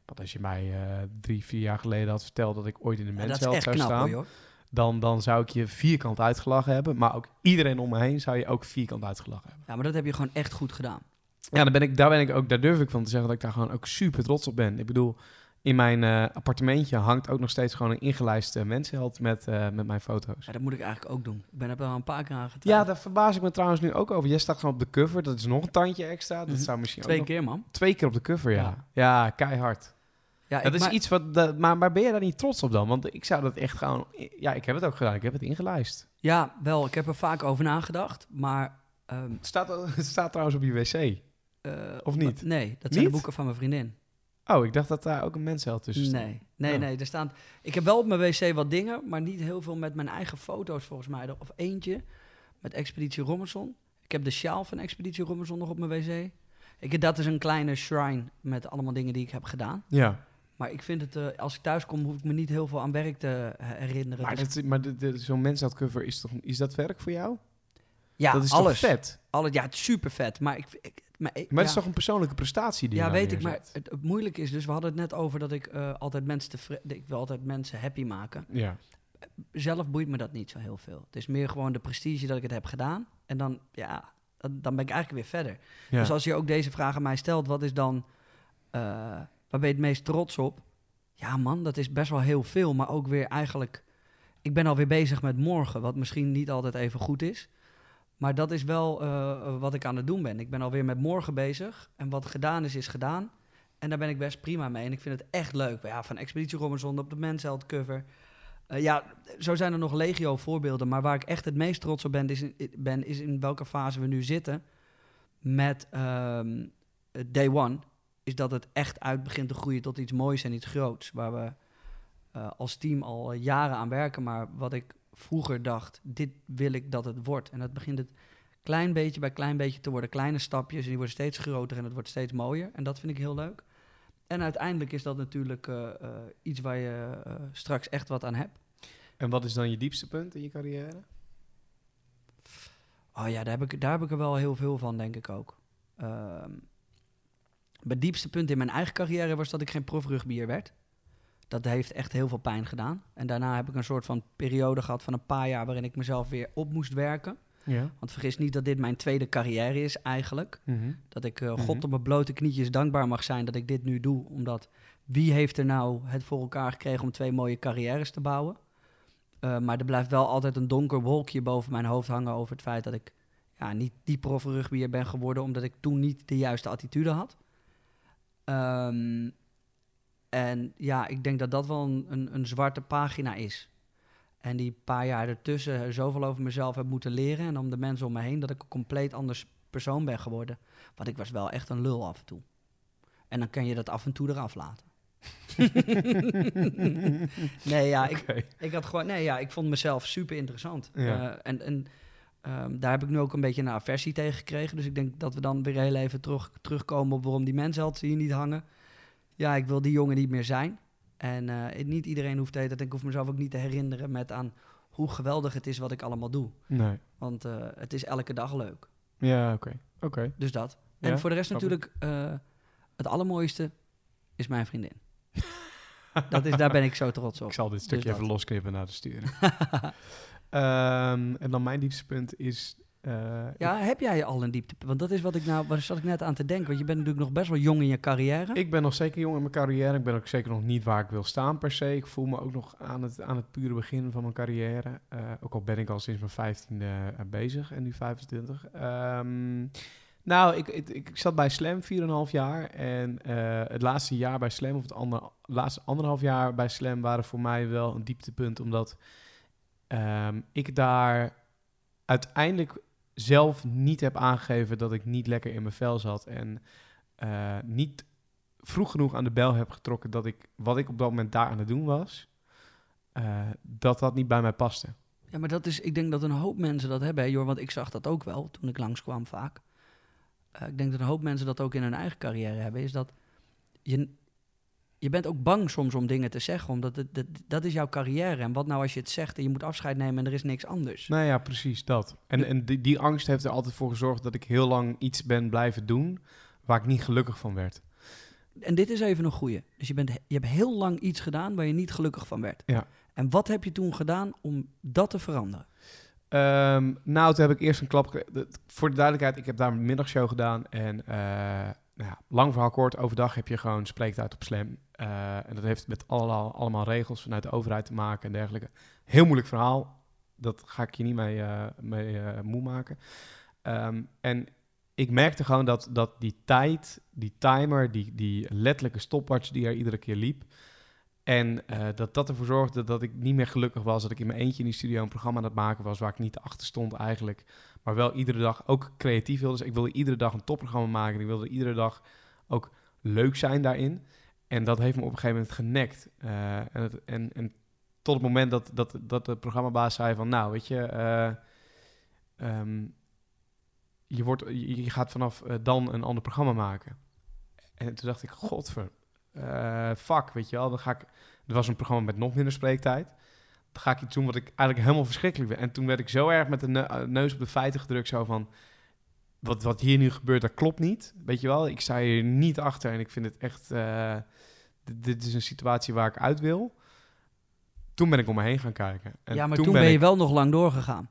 Want als je mij eh, drie, vier jaar geleden had verteld... dat ik ooit in de Ja, mensheld zou knap, staan... hoor. Dan, dan zou ik je vierkant uitgelachen hebben. Maar ook iedereen om me heen zou je ook vierkant uitgelachen hebben. Ja, maar dat heb je gewoon echt goed gedaan. Ja, daar ben ik, daar ben ik ook, daar durf ik van te zeggen dat ik daar gewoon ook super trots op ben. Ik bedoel, in mijn eh, appartementje hangt ook nog steeds gewoon een ingelijste mensheld met, eh, met mijn foto's. Ja, dat moet ik eigenlijk ook doen. Ik ben er wel een paar keer aan Ja, daar verbaas ik me trouwens nu ook over. Jij staat gewoon op de cover. Dat is nog een tandje extra. Dat Mhm. zou misschien Twee ook nog- keer, man. Twee keer op de cover, ja. Ja. Ja, keihard. Ja, dat is ma- iets wat... dat- maar, maar ben je daar niet trots op dan? Want ik zou dat echt gewoon... Ja, ik heb het ook gedaan. Ik heb het ingelijst. Ja, wel. Ik heb er vaak over nagedacht. Maar ehm, Het staat, het staat trouwens op je wc. Eh, Of niet? Nee, dat zijn de boeken van mijn vriendin. Oh, ik dacht dat daar ook een mensheld tussen stond. Nee, nee, Oh. nee. Er staan, ik heb wel op mijn wc wat dingen, maar niet heel veel met mijn eigen foto's volgens mij. Of eentje met Expeditie Robinson. Ik heb de sjaal van Expeditie Robinson nog op mijn wc. Ik, dat is een kleine shrine met allemaal dingen die ik heb gedaan. Ja, Maar ik vind het, eh, als ik thuis kom, hoef ik me niet heel veel aan werk te he- herinneren. maar, Dus- dat, maar zo'n mensheldcover is toch... Is dat werk voor jou? ja, dat is alles. toch vet? Alles, ja, het is super vet. Maar, ik, ik, maar, ik- Maar het ja. is toch een persoonlijke prestatie die je Ja, weet ik, maar het, het moeilijke is dus, we hadden het net over dat ik eh, altijd mensen tevreden, ik wil altijd mensen happy maken. Ja. Zelf boeit me dat niet zo heel veel. Het is meer gewoon de prestige dat ik het heb gedaan. En dan, ja, dan, ben ik eigenlijk weer verder. ja. Dus als je ook deze vraag aan mij stelt, wat is dan, eh, waar ben je het meest trots op? Ja man, dat is best wel heel veel, maar ook weer eigenlijk, ik ben alweer bezig met morgen, wat misschien niet altijd even goed is. Maar dat is wel eh, wat ik aan het doen ben. Ik ben alweer met morgen bezig. En wat gedaan is, is gedaan. En daar ben ik best prima mee. En ik vind het echt leuk. Ja, van Expeditie Robinson op de Mensheld cover. Eh, ja, zo zijn er nog legio voorbeelden. Maar waar ik echt het meest trots op ben, is in, ben, is in welke fase we nu zitten. Met ehm, eh, Day One. Is dat het echt uit begint te groeien tot iets moois en iets groots. Waar we eh, als team al jaren aan werken. Maar wat ik vroeger dacht, dit wil ik dat het wordt. En dat begint het klein beetje bij klein beetje te worden. Kleine stapjes en die worden steeds groter en het wordt steeds mooier. En dat vind ik heel leuk. En uiteindelijk is dat natuurlijk eh, eh, iets waar je eh, straks echt wat aan hebt. En wat is dan je diepste punt in je carrière? Oh ja, daar heb ik, daar heb ik er wel heel veel van, denk ik ook. Ehm het diepste punt in mijn eigen carrière was dat ik geen profrugbier werd. Dat heeft echt heel veel pijn gedaan. En daarna heb ik een soort van periode gehad van een paar jaar waarin ik mezelf weer op moest werken. Ja. Want vergis niet dat dit mijn tweede carrière is eigenlijk. Mhm. Dat ik eh, Mhm. God op mijn blote knietjes dankbaar mag zijn dat ik dit nu doe. Omdat wie heeft er nou het voor elkaar gekregen om twee mooie carrières te bouwen? Eh, maar er blijft wel altijd een donker wolkje boven mijn hoofd hangen over het feit dat ik ja, niet die profrugbier ben geworden omdat ik toen niet de juiste attitude had. Ehm, en ja, ik denk dat dat wel een, een, een zwarte pagina is. En die paar jaar ertussen zoveel over mezelf heb moeten leren en om de mensen om me heen, dat ik een compleet anders persoon ben geworden. Want ik was wel echt een lul af en toe. En dan kan je dat af en toe eraf laten. nee, ja, ik, ik had gewoon, nee, ja, ik vond mezelf super interessant. Ja. Eh, en en ehm, daar heb ik nu ook een beetje een aversie tegen gekregen. Dus ik denk dat we dan weer heel even terug, terugkomen op waarom die mensen hier niet hangen. Ja, ik wil die jongen niet meer zijn. En eh, niet iedereen hoeft eten. Ik hoef mezelf ook niet te herinneren met aan hoe geweldig het is wat ik allemaal doe. Nee. Want eh, het is elke dag leuk. Ja, oké. Oké. Dus dat. En Ja, voor de rest natuurlijk, eh, het allermooiste is mijn vriendin. Dat is, daar ben ik zo trots op. Ik zal dit Dus stukje even losknippen naar de sturen. Ehm, en dan mijn diepste punt is... eh, Ja, heb jij al een diepte? Want dat is wat ik nou, waar zat ik net aan te denken. Want je bent natuurlijk nog best wel jong in je carrière. Ik ben nog zeker jong in mijn carrière. Ik ben ook zeker nog niet waar ik wil staan per se. Ik voel me ook nog aan het, aan het pure begin van mijn carrière. Eh, ook al ben ik al sinds mijn vijftiende uh, bezig en nu 25. Ehm, nou, ik, ik, ik zat bij Slam 4,5 jaar. En eh, het laatste jaar bij Slam, of het ander, laatste anderhalf jaar bij Slam, waren voor mij wel een dieptepunt. Omdat ehm, ik daar uiteindelijk zelf niet heb aangegeven dat ik niet lekker in mijn vel zat. En uh, niet vroeg genoeg aan de bel heb getrokken dat ik wat ik op dat moment daar aan het doen was, uh, dat dat niet bij mij paste. Ja, maar dat is, ik denk dat een hoop mensen dat hebben, joh, want ik zag dat ook wel toen ik langskwam vaak. Uh, ik denk dat een hoop mensen dat ook in hun eigen carrière hebben, is dat je, je bent ook bang soms om dingen te zeggen, omdat het, dat, dat is jouw carrière. En wat nou als je het zegt en je moet afscheid nemen en er is niks anders? Nou ja, precies dat. En, en die, die angst heeft er altijd voor gezorgd dat ik heel lang iets ben blijven doen waar ik niet gelukkig van werd. En dit is even een goeie. Dus je, bent, je hebt heel lang iets gedaan waar je niet gelukkig van werd. Ja. En wat heb je toen gedaan om dat te veranderen? Um, nou, toen heb ik eerst een klap... Voor de duidelijkheid, ik heb daar een middagshow gedaan. En uh, nou ja, lang verhaal kort, overdag heb je gewoon spreektijd op Slam. Uh, en dat heeft met allemaal, allemaal regels vanuit de overheid te maken en dergelijke. Heel moeilijk verhaal. Dat ga ik je niet mee, uh, mee moe maken. Um, en ik merkte gewoon dat, dat die tijd, die timer, die, die letterlijke stopwatch die er iedere keer liep... En eh, dat dat ervoor zorgde dat ik niet meer gelukkig was. Dat ik in mijn eentje in die studio een programma aan het maken was... waar ik niet achter stond eigenlijk. Maar wel iedere dag ook creatief wilde. Dus ik wilde iedere dag een topprogramma maken. Ik wilde iedere dag ook leuk zijn daarin. En dat heeft me op een gegeven moment genekt. Eh, en, en, en tot het moment dat, dat, dat de programmabaas zei van... nou, weet je... eh, ehm, je, wordt, je, gaat vanaf dan een ander programma maken. En toen dacht ik, godver, eh fuck, weet je wel. Dan ga ik, er was een programma met nog minder spreektijd. Dan ga ik iets doen wat ik eigenlijk helemaal verschrikkelijk vind. En toen werd ik zo erg met de eh, neus op de feiten gedrukt, zo van... Wat, wat hier nu gebeurt, dat klopt niet. Weet je wel, ik sta hier niet achter en ik vind het echt... eh, dit, dit is een situatie waar ik uit wil. Toen ben ik om me heen gaan kijken. En ja, maar toen, ben je ik- wel nog lang doorgegaan.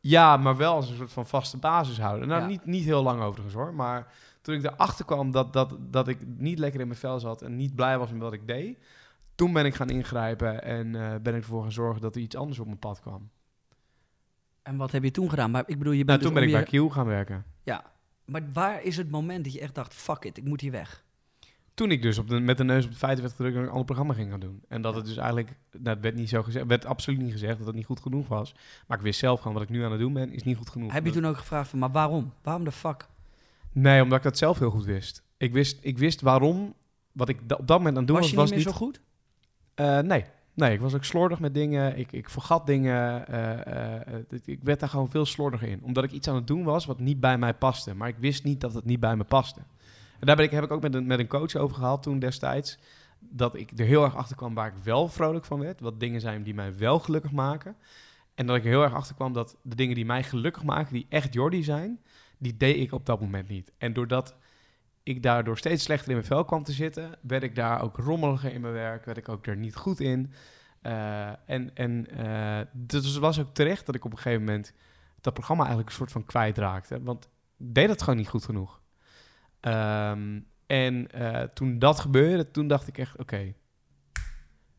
ja, maar wel als een soort van vaste basis houden. Nou, Ja. niet, niet heel lang overigens hoor. Maar toen ik erachter kwam dat, dat, dat ik niet lekker in mijn vel zat en niet blij was met wat ik deed, toen ben ik gaan ingrijpen en eh, ben ik ervoor gaan zorgen dat er iets anders op mijn pad kwam. En wat heb je toen gedaan? Maar ik bedoel, je Nou, bent toen dus ben ik je- bij Q gaan werken. Ja, maar waar is het moment dat je echt dacht, fuck it, ik moet hier weg? Toen ik dus op de, met de neus op de feiten werd gedrukt en een ander programma ging gaan doen. En dat het dus eigenlijk, nou, het werd niet zo gezegd, werd absoluut niet gezegd dat het niet goed genoeg was. Maar ik wist zelf gewoon wat ik nu aan het doen ben, is niet goed genoeg. Heb je Dat- toen ook gevraagd van, maar waarom? Waarom de fuck? Nee, omdat ik dat zelf heel goed wist. Ik wist, ik wist waarom, wat ik da- op dat moment aan het doen was was, je niet meer niet... zo goed? Eh, nee. nee, ik was ook slordig met dingen. Ik, ik vergat dingen. eh, eh, ik werd daar gewoon veel slordiger in. Omdat ik iets aan het doen was wat niet bij mij paste. Maar ik wist niet dat het niet bij me paste. En daar ben ik, heb ik ook met een, met een coach over gehad toen destijds. Dat ik er heel erg achter kwam waar ik wel vrolijk van werd. Wat dingen zijn die mij wel gelukkig maken. En dat ik er heel erg achter kwam dat de dingen die mij gelukkig maken, die echt Jordi zijn, die deed ik op dat moment niet. En doordat ik daardoor steeds slechter in mijn vel kwam te zitten, werd ik daar ook rommeliger in mijn werk, werd ik ook er niet goed in. Eh, en en eh, dus was ook terecht dat ik op een gegeven moment dat programma eigenlijk een soort van kwijtraakte. Want ik deed het gewoon niet goed genoeg. Ehm, en eh, toen dat gebeurde, toen dacht ik echt, oké,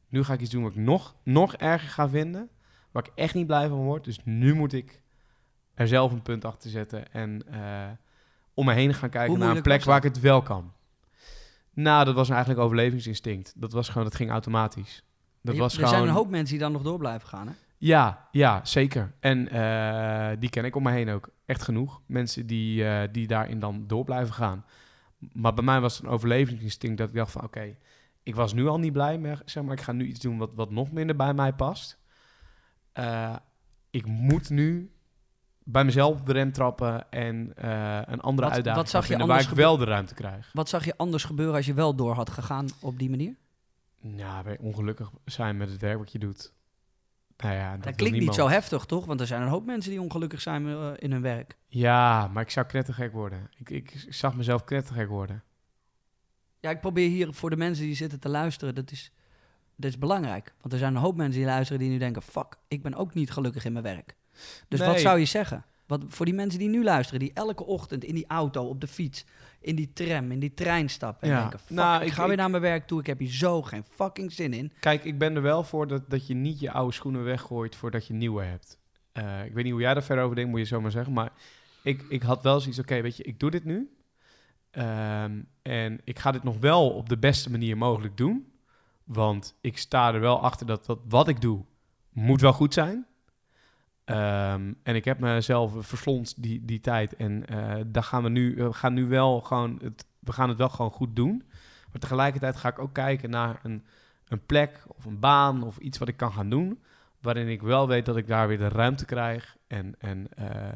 nu ga ik iets doen wat ik nog, nog erger ga vinden. Waar ik echt niet blij van word. Dus nu moet ik er zelf een punt achter zetten. En eh, om me heen gaan kijken naar een plek waar ik het wel kan. Nou, dat was eigenlijk overlevingsinstinct. Dat was gewoon, dat ging automatisch. Dat Je- was er gewoon... zijn een hoop mensen die dan nog door blijven gaan, hè? Ja, ja, zeker. En eh, die ken ik om me heen ook. Echt genoeg. Mensen die, eh, die daarin dan door blijven gaan. Maar bij mij was het een overlevingsinstinct dat ik dacht van... Oké, ik was nu al niet blij, maar, zeg maar ik ga nu iets doen wat, wat nog minder bij mij past. Ik moet nu bij mezelf de rem trappen en eh, een andere Wat- uitdaging wat zag je waar ik wel de ruimte krijg. Wat zag je anders gebeuren als je wel door had gegaan op die manier? Ja, weer ongelukkig zijn met het werk wat je doet. Nou ja, dat, klinkt niet zo heftig, toch? Want er zijn een hoop mensen die ongelukkig zijn eh, in hun werk. Ja, maar ik zou knettergek worden. Ik, ik zag mezelf knettergek worden. Ja, ik probeer hier voor de mensen die zitten te luisteren, dat is, dat is belangrijk. Want er zijn een hoop mensen die luisteren die nu denken, fuck, ik ben ook niet gelukkig in mijn werk. Dus wat zou je zeggen? Wat, voor die mensen die nu luisteren, die elke ochtend in die auto, op de fiets, in die tram, in die trein stappen en Ja. denken, fuck, Nou, ik, ik- ga weer naar mijn werk toe, ik heb hier zo geen fucking zin in. Kijk, ik ben er wel voor dat, dat je niet je oude schoenen weggooit voordat je nieuwe hebt. Eh, ik weet niet hoe jij daar verder over denkt, moet je zo maar zeggen. Maar ik, ik had wel zoiets, oké, weet je, ik doe dit nu. Ehm, en ik ga dit nog wel op de beste manier mogelijk doen. Want ik sta er wel achter dat, dat wat ik doe, moet wel goed zijn. Ehm, en ik heb mezelf verslond die, die tijd. En eh, daar gaan we nu, we gaan nu wel gewoon, het, we gaan het wel gewoon goed doen. Maar tegelijkertijd ga ik ook kijken naar een, een plek of een baan of iets wat ik kan gaan doen. Waarin ik wel weet dat ik daar weer de ruimte krijg. En, en eh,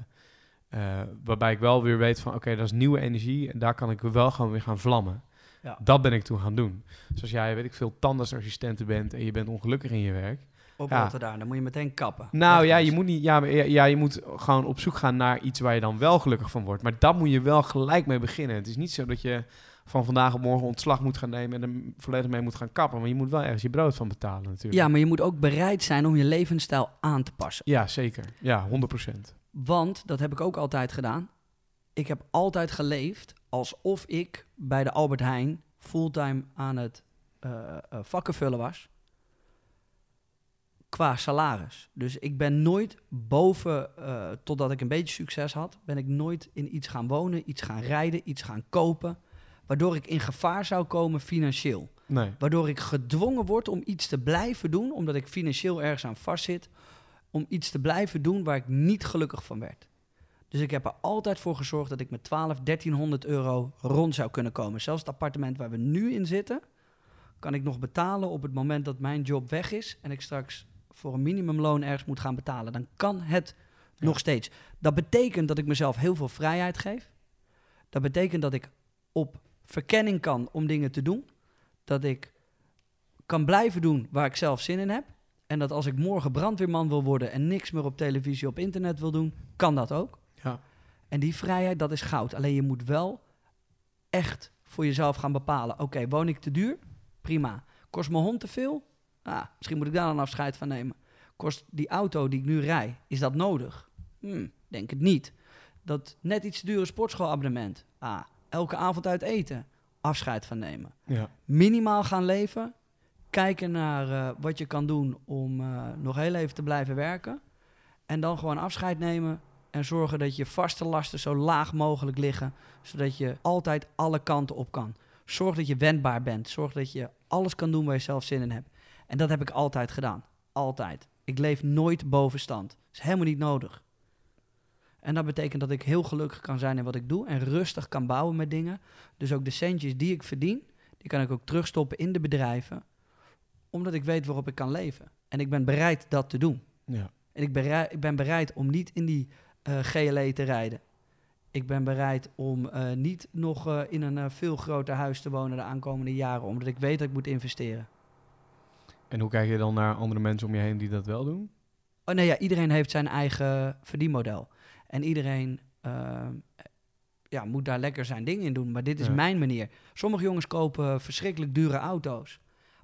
eh, waarbij ik wel weer weet van oké, dat is nieuwe energie. En daar kan ik wel gewoon weer gaan vlammen. Ja. Dat ben ik toen gaan doen. Zoals jij, weet ik veel, tandartsassistenten bent en je bent ongelukkig in je werk. Op Ja. Rotterdam, dan moet je meteen kappen. Nou ja, je moet niet. Ja, maar- ja, je moet gewoon op zoek gaan naar iets waar je dan wel gelukkig van wordt. Maar daar moet je wel gelijk mee beginnen. Het is niet zo dat je van vandaag op morgen ontslag moet gaan nemen en er volledig mee moet gaan kappen. Maar je moet wel ergens je brood van betalen natuurlijk. Ja, maar je moet ook bereid zijn om je levensstijl aan te passen. Ja, zeker. Ja, 100%. Want, dat heb ik ook altijd gedaan. Ik heb altijd geleefd alsof ik bij de Albert Heijn fulltime aan het eh eh, vakken vullen was. Qua salaris. Dus ik ben nooit boven, eh, totdat ik een beetje succes had, ben ik nooit in iets gaan wonen, iets gaan rijden, iets gaan kopen. Waardoor ik in gevaar zou komen financieel. Nee. Waardoor ik gedwongen word om iets te blijven doen, omdat ik financieel ergens aan vastzit, om iets te blijven doen waar ik niet gelukkig van werd. Dus ik heb er altijd voor gezorgd dat ik met 12, 1300 euro rond zou kunnen komen. Zelfs het appartement waar we nu in zitten, kan ik nog betalen op het moment dat mijn job weg is en ik straks voor een minimumloon ergens moet gaan betalen. Dan kan het Ja. nog steeds. Dat betekent dat ik mezelf heel veel vrijheid geef. Dat betekent dat ik op verkenning kan om dingen te doen. Dat ik kan blijven doen waar ik zelf zin in heb. En dat als ik morgen brandweerman wil worden en niks meer op televisie, op internet wil doen, kan dat ook. Ja. En die vrijheid, dat is goud. Alleen je moet wel echt voor jezelf gaan bepalen. Oké, woon ik te duur? Prima. Kost mijn hond te veel? Ah, misschien moet ik daar een afscheid van nemen. Kost die auto die ik nu rij, is dat nodig? Hm, denk het niet. Dat net iets dure sportschoolabonnement. Ah, elke avond uit eten. Afscheid van nemen. Ja. Minimaal gaan leven. Kijken naar eh, wat je kan doen om eh, nog heel even te blijven werken. En dan gewoon afscheid nemen. En zorgen dat je vaste lasten zo laag mogelijk liggen. Zodat je altijd alle kanten op kan. Zorg dat je wendbaar bent. Zorg dat je alles kan doen waar je zelf zin in hebt. En dat heb ik altijd gedaan. Altijd. Ik leef nooit boven stand. Dat is helemaal niet nodig. En dat betekent dat ik heel gelukkig kan zijn in wat ik doe. En rustig kan bouwen met dingen. Dus ook de centjes die ik verdien, die kan ik ook terugstoppen in de bedrijven. Omdat ik weet waarop ik kan leven. En ik ben bereid dat te doen. Ja. En ik, ik ben bereid om niet in die eh GLE te rijden. Ik ben bereid om eh, niet nog eh, in een veel groter huis te wonen de aankomende jaren. Omdat ik weet dat ik moet investeren. En hoe kijk je dan naar andere mensen om je heen die dat wel doen? Oh nee, ja, iedereen heeft zijn eigen verdienmodel. En iedereen eh, ja, moet daar lekker zijn ding in doen. Maar dit is Ja. mijn manier. Sommige jongens kopen verschrikkelijk dure auto's.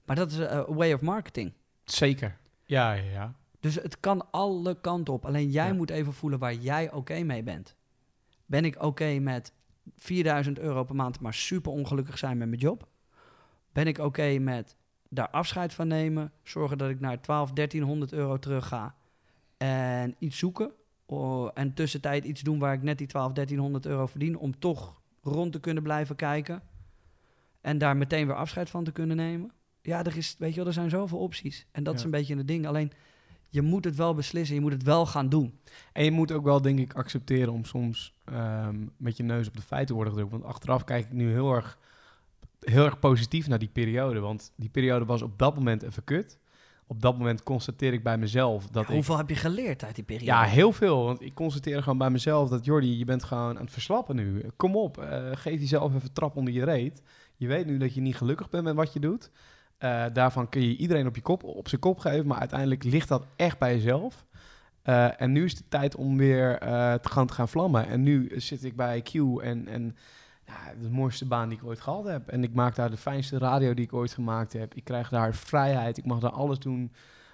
Maar dat is eh, a way of marketing. Zeker. Ja, ja, ja. Dus het kan alle kanten op. Alleen jij Ja. moet even voelen waar jij oké mee bent. Ben ik oké met 4000 euro per maand, maar super ongelukkig zijn met mijn job? Ben ik oké met daar afscheid van nemen, zorgen dat ik naar 12, 1300 euro terug ga en iets zoeken? En tussentijd iets doen waar ik net die 12, 1300 euro verdien om toch rond te kunnen blijven kijken en daar meteen weer afscheid van te kunnen nemen? Ja, er, is, weet je wel, er zijn zoveel opties. En dat is een beetje het ding. Alleen je moet het wel beslissen, je moet het wel gaan doen. En je moet ook wel, denk ik, accepteren om soms ehm, met je neus op de feiten te worden gedrukt. Want achteraf kijk ik nu heel erg, heel erg positief naar die periode. Want die periode was op dat moment even kut. Op dat moment constateer ik bij mezelf dat ik... Hoeveel heb je geleerd uit die periode? Ja, heel veel. Want ik constateer gewoon bij mezelf dat... Jordi, je bent gewoon aan het verslappen nu. Kom op, eh, geef jezelf even trap onder je reet. Je weet nu dat je niet gelukkig bent met wat je doet. Eh, daarvan kun je iedereen op, je kop, op zijn kop geven. Maar uiteindelijk ligt dat echt bij jezelf. Eh, en nu is het tijd om weer te, gaan, te gaan vlammen. En nu zit ik bij Q en... en ja, de mooiste baan die ik ooit gehad heb. En ik maak daar de fijnste radio die ik ooit gemaakt heb. Ik krijg daar vrijheid. Ik mag daar alles doen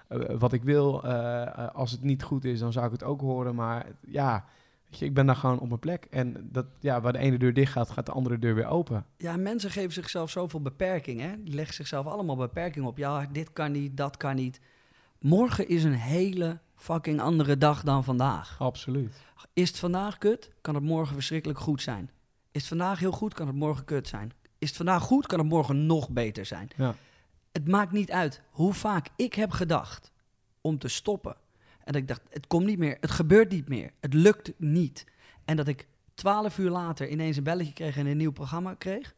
eh, wat ik wil. Eh, eh, als het niet goed is, dan zou ik het ook horen. Maar ja, weet je, ik ben daar gewoon op mijn plek. En dat, ja, waar de ene deur dicht gaat, gaat de andere deur weer open. Ja, mensen geven zichzelf zoveel beperkingen. Hè? Die leggen zichzelf allemaal beperkingen op. Ja, dit kan niet, dat kan niet. Morgen is een hele fucking andere dag dan vandaag. Absoluut. Is het vandaag kut, kan het morgen verschrikkelijk goed zijn. Is het vandaag heel goed, kan het morgen kut zijn. Is het vandaag goed, kan het morgen nog beter zijn. Ja. Het maakt niet uit hoe vaak ik heb gedacht om te stoppen. En dat ik dacht, het komt niet meer, het gebeurt niet meer, het lukt niet. En dat ik twaalf uur later ineens een belletje kreeg en een nieuw programma kreeg.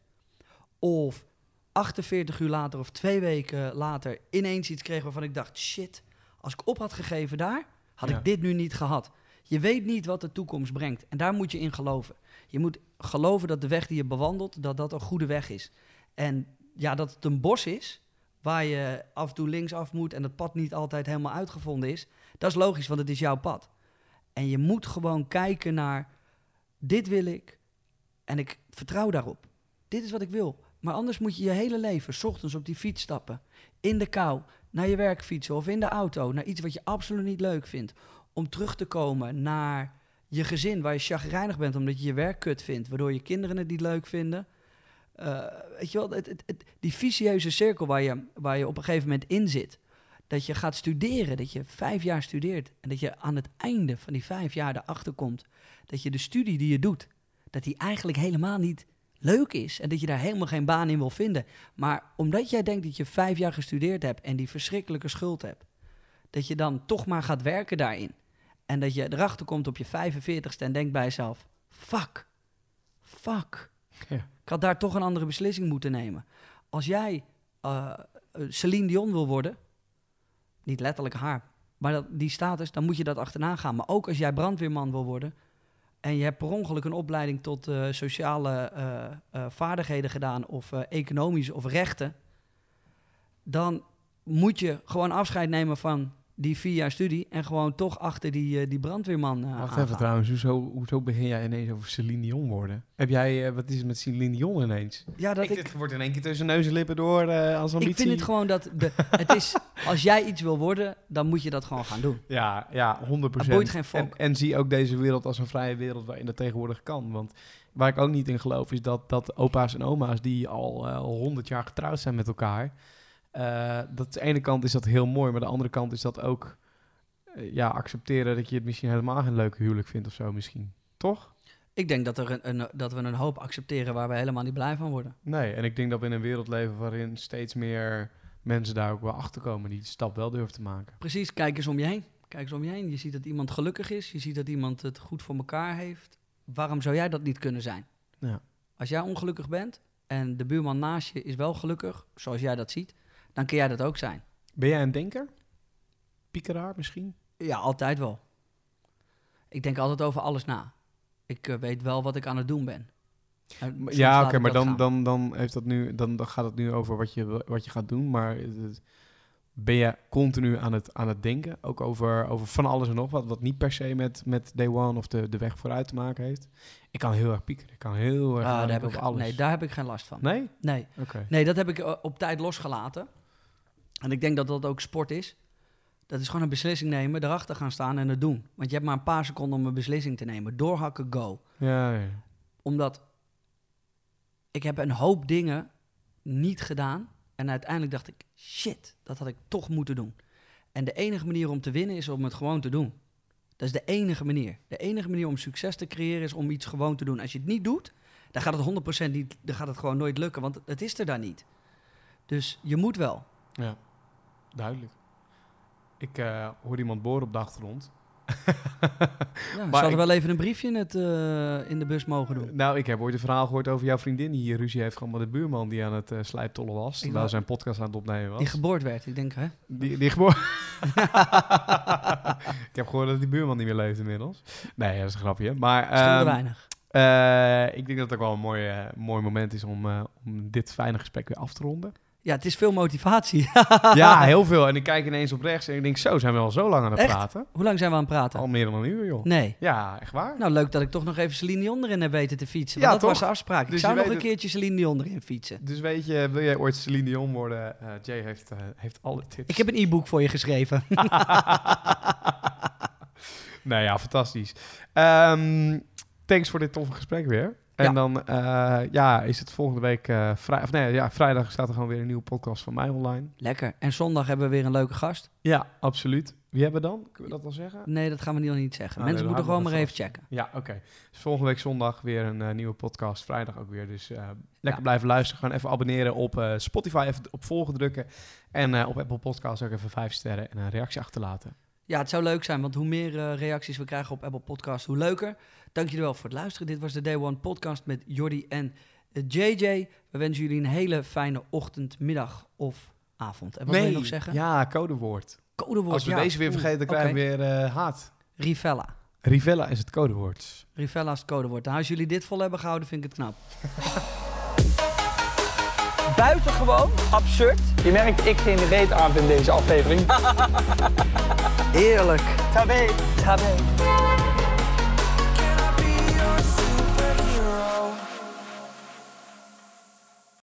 Of 48 uur later of twee weken later ineens iets kreeg waarvan ik dacht, shit, als ik op had gegeven daar, had Ja. ik dit nu niet gehad. Je weet niet wat de toekomst brengt. En daar moet je in geloven. Je moet geloven dat de weg die je bewandelt, dat dat een goede weg is. En ja, dat het een bos is, waar je af en toe linksaf moet en het pad niet altijd helemaal uitgevonden is. Dat is logisch, want het is jouw pad. En je moet gewoon kijken naar, dit wil ik en ik vertrouw daarop. Dit is wat ik wil. Maar anders moet je je hele leven, 's ochtends op die fiets stappen, in de kou, naar je werk fietsen of in de auto, naar iets wat je absoluut niet leuk vindt. Om terug te komen naar je gezin, waar je chagrijnig bent omdat je je werk kut vindt, waardoor je kinderen het niet leuk vinden. Eh, weet je wel, het, die vicieuze cirkel waar je, waar je op een gegeven moment in zit. Dat je gaat studeren, dat je vijf jaar studeert. En dat je aan het einde van die vijf jaar erachter komt dat je de studie die je doet, dat die eigenlijk helemaal niet leuk is en dat je daar helemaal geen baan in wil vinden. Maar omdat jij denkt dat je vijf jaar gestudeerd hebt en die verschrikkelijke schuld hebt, dat je dan toch maar gaat werken daarin. En dat je erachter komt op je 45ste en denkt bij jezelf: fuck, fuck. Ja. Ik had daar toch een andere beslissing moeten nemen. Als jij eh, Celine Dion wil worden, niet letterlijk haar, maar dat, die status, dan moet je dat achterna gaan. Maar ook als jij brandweerman wil worden en je hebt per ongeluk een opleiding tot eh, sociale vaardigheden gedaan of economische of rechten, dan moet je gewoon afscheid nemen van die vier jaar studie en gewoon toch achter die, eh, die brandweerman eh Wacht aangaan. even trouwens, hoezo, hoezo begin jij ineens over Celine Dion worden? Heb jij, eh, wat is het met Celine Dion ineens? Ja, dat ik, ik, dit wordt in één keer tussen neus en lippen door eh, als ambitie. ik vind het gewoon dat de, het is, als jij iets wil worden, dan moet je dat gewoon gaan doen. Ja, ja, 100%. Het boeit geen en, fok. en zie ook deze wereld als een vrije wereld waarin dat tegenwoordig kan. Want waar ik ook niet in geloof is dat, dat opa's en oma's die al honderd jaar getrouwd zijn met elkaar... eh, dat de ene kant is dat heel mooi, maar aan de andere kant is dat ook... eh, ja, accepteren dat je het misschien helemaal geen leuke huwelijk vindt of zo misschien. Toch? Ik denk dat, er een, een, dat we een hoop accepteren waar we helemaal niet blij van worden. Nee, en ik denk dat we in een wereld leven waarin steeds meer mensen daar ook wel achter komen die die stap wel durven te maken. Precies, kijk eens om je heen. Kijk eens om je heen. Je ziet dat iemand gelukkig is. Je ziet dat iemand het goed voor elkaar heeft. Waarom zou jij dat niet kunnen zijn? Ja. Als jij ongelukkig bent en de buurman naast je is wel gelukkig, zoals jij dat ziet, dan kun jij dat ook zijn. Ben jij een denker? Piekeraar misschien? Ja, altijd wel. Ik denk altijd over alles na. Ik eh, weet wel wat ik aan het doen ben. En soms Ja, oké, maar dan, gaan. dan, dan, heeft dat nu, dan, dan gaat het nu over wat je, wat je gaat doen. Maar ben je continu aan het, aan het denken? Ook over, over van alles en nog wat, wat niet per se met, met Day One of de, de weg vooruit te maken heeft. Ik kan heel erg piekeren. Ik kan heel erg Ah, daar heb ik, alles. nee, daar heb ik geen last van. Nee? Nee, Oké. nee dat heb ik eh, op tijd losgelaten. En ik denk dat dat ook sport is. Dat is gewoon een beslissing nemen, erachter gaan staan en het doen. Want je hebt maar een paar seconden om een beslissing te nemen. Doorhakken, go. Ja, ja. Omdat ik heb een hoop dingen niet gedaan. En uiteindelijk dacht ik, shit, dat had ik toch moeten doen. En de enige manier om te winnen is om het gewoon te doen. Dat is de enige manier. De enige manier om succes te creëren is om iets gewoon te doen. Als je het niet doet, dan gaat het 100% niet, dan gaat het gewoon nooit lukken, want het is er daar niet. Dus je moet wel. ja. Duidelijk. Ik eh hoorde iemand boren op de achtergrond. Ja, Maar ze hadden ik- wel even een briefje in, het, eh, in de bus mogen doen. Nou, ik heb ooit een verhaal gehoord over jouw vriendin die hier ruzie heeft gehad met de buurman die aan het eh slijptollen was. Terwijl wou- zijn podcast aan het opnemen was. Die geboord werd. Ik denk, hè? Die, die geboren. ik heb gehoord dat die buurman niet meer leeft inmiddels. Nee, dat is een grapje. Maar ehm, weinig. ik denk dat het ook wel een mooi, mooi moment is om, om dit fijne gesprek weer af te ronden. Ja, het is veel motivatie. ja, heel veel. En ik kijk ineens op rechts en ik denk, zo zijn we al zo lang aan het Echt? praten. Hoe lang zijn we aan het praten? Al meer dan een uur, joh. Nee. Ja, echt waar? Nou, leuk dat ik toch nog even Celine Dion erin heb weten te fietsen. Ja, dat toch? was de afspraak. Ik Dus zou nog een keertje Celine Dion erin fietsen. Dus weet je, wil jij ooit Celine Dion worden? Eh, Jay heeft, eh, heeft alle tips. Ik heb een e-book voor je geschreven. nou ja, fantastisch. Ehm, thanks voor dit toffe gesprek weer. En Ja. dan eh, ja, is het volgende week uh, vrij, of nee, ja, vrijdag staat er gewoon weer een nieuwe podcast van mij online. Lekker. En zondag hebben we weer een leuke gast. Ja, absoluut. Wie hebben we dan? Kunnen we dat al zeggen? Nee, dat gaan we nog niet zeggen. Ah, Mensen nee, moeten gewoon maar even checken. Ja, oké. Dus volgende week zondag weer een eh, nieuwe podcast. Vrijdag ook weer. Dus lekker Ja. blijven luisteren. Gewoon even abonneren op Spotify. Even op volgen drukken. En op Apple Podcasts ook even vijf sterren en een reactie achterlaten. Ja, het zou leuk zijn, want hoe meer reacties we krijgen op Apple Podcast, hoe leuker. Dank jullie wel voor het luisteren. Dit was de Day One podcast met Jordi en eh, JJ. We wensen jullie een hele fijne ochtend, middag of avond. En wat wil je nog zeggen? Ja, codewoord. Codewoord. Als we ja. deze weer vergeten, dan krijgen we weer eh, haat. Rivella. Rivella is het codewoord. Rivella is het codewoord. Nou, als jullie dit vol hebben gehouden, vind ik het knap. Buitengewoon absurd. Je merkt, ik geen reet aan in deze aflevering. Heerlijk. Tabé. Tabé.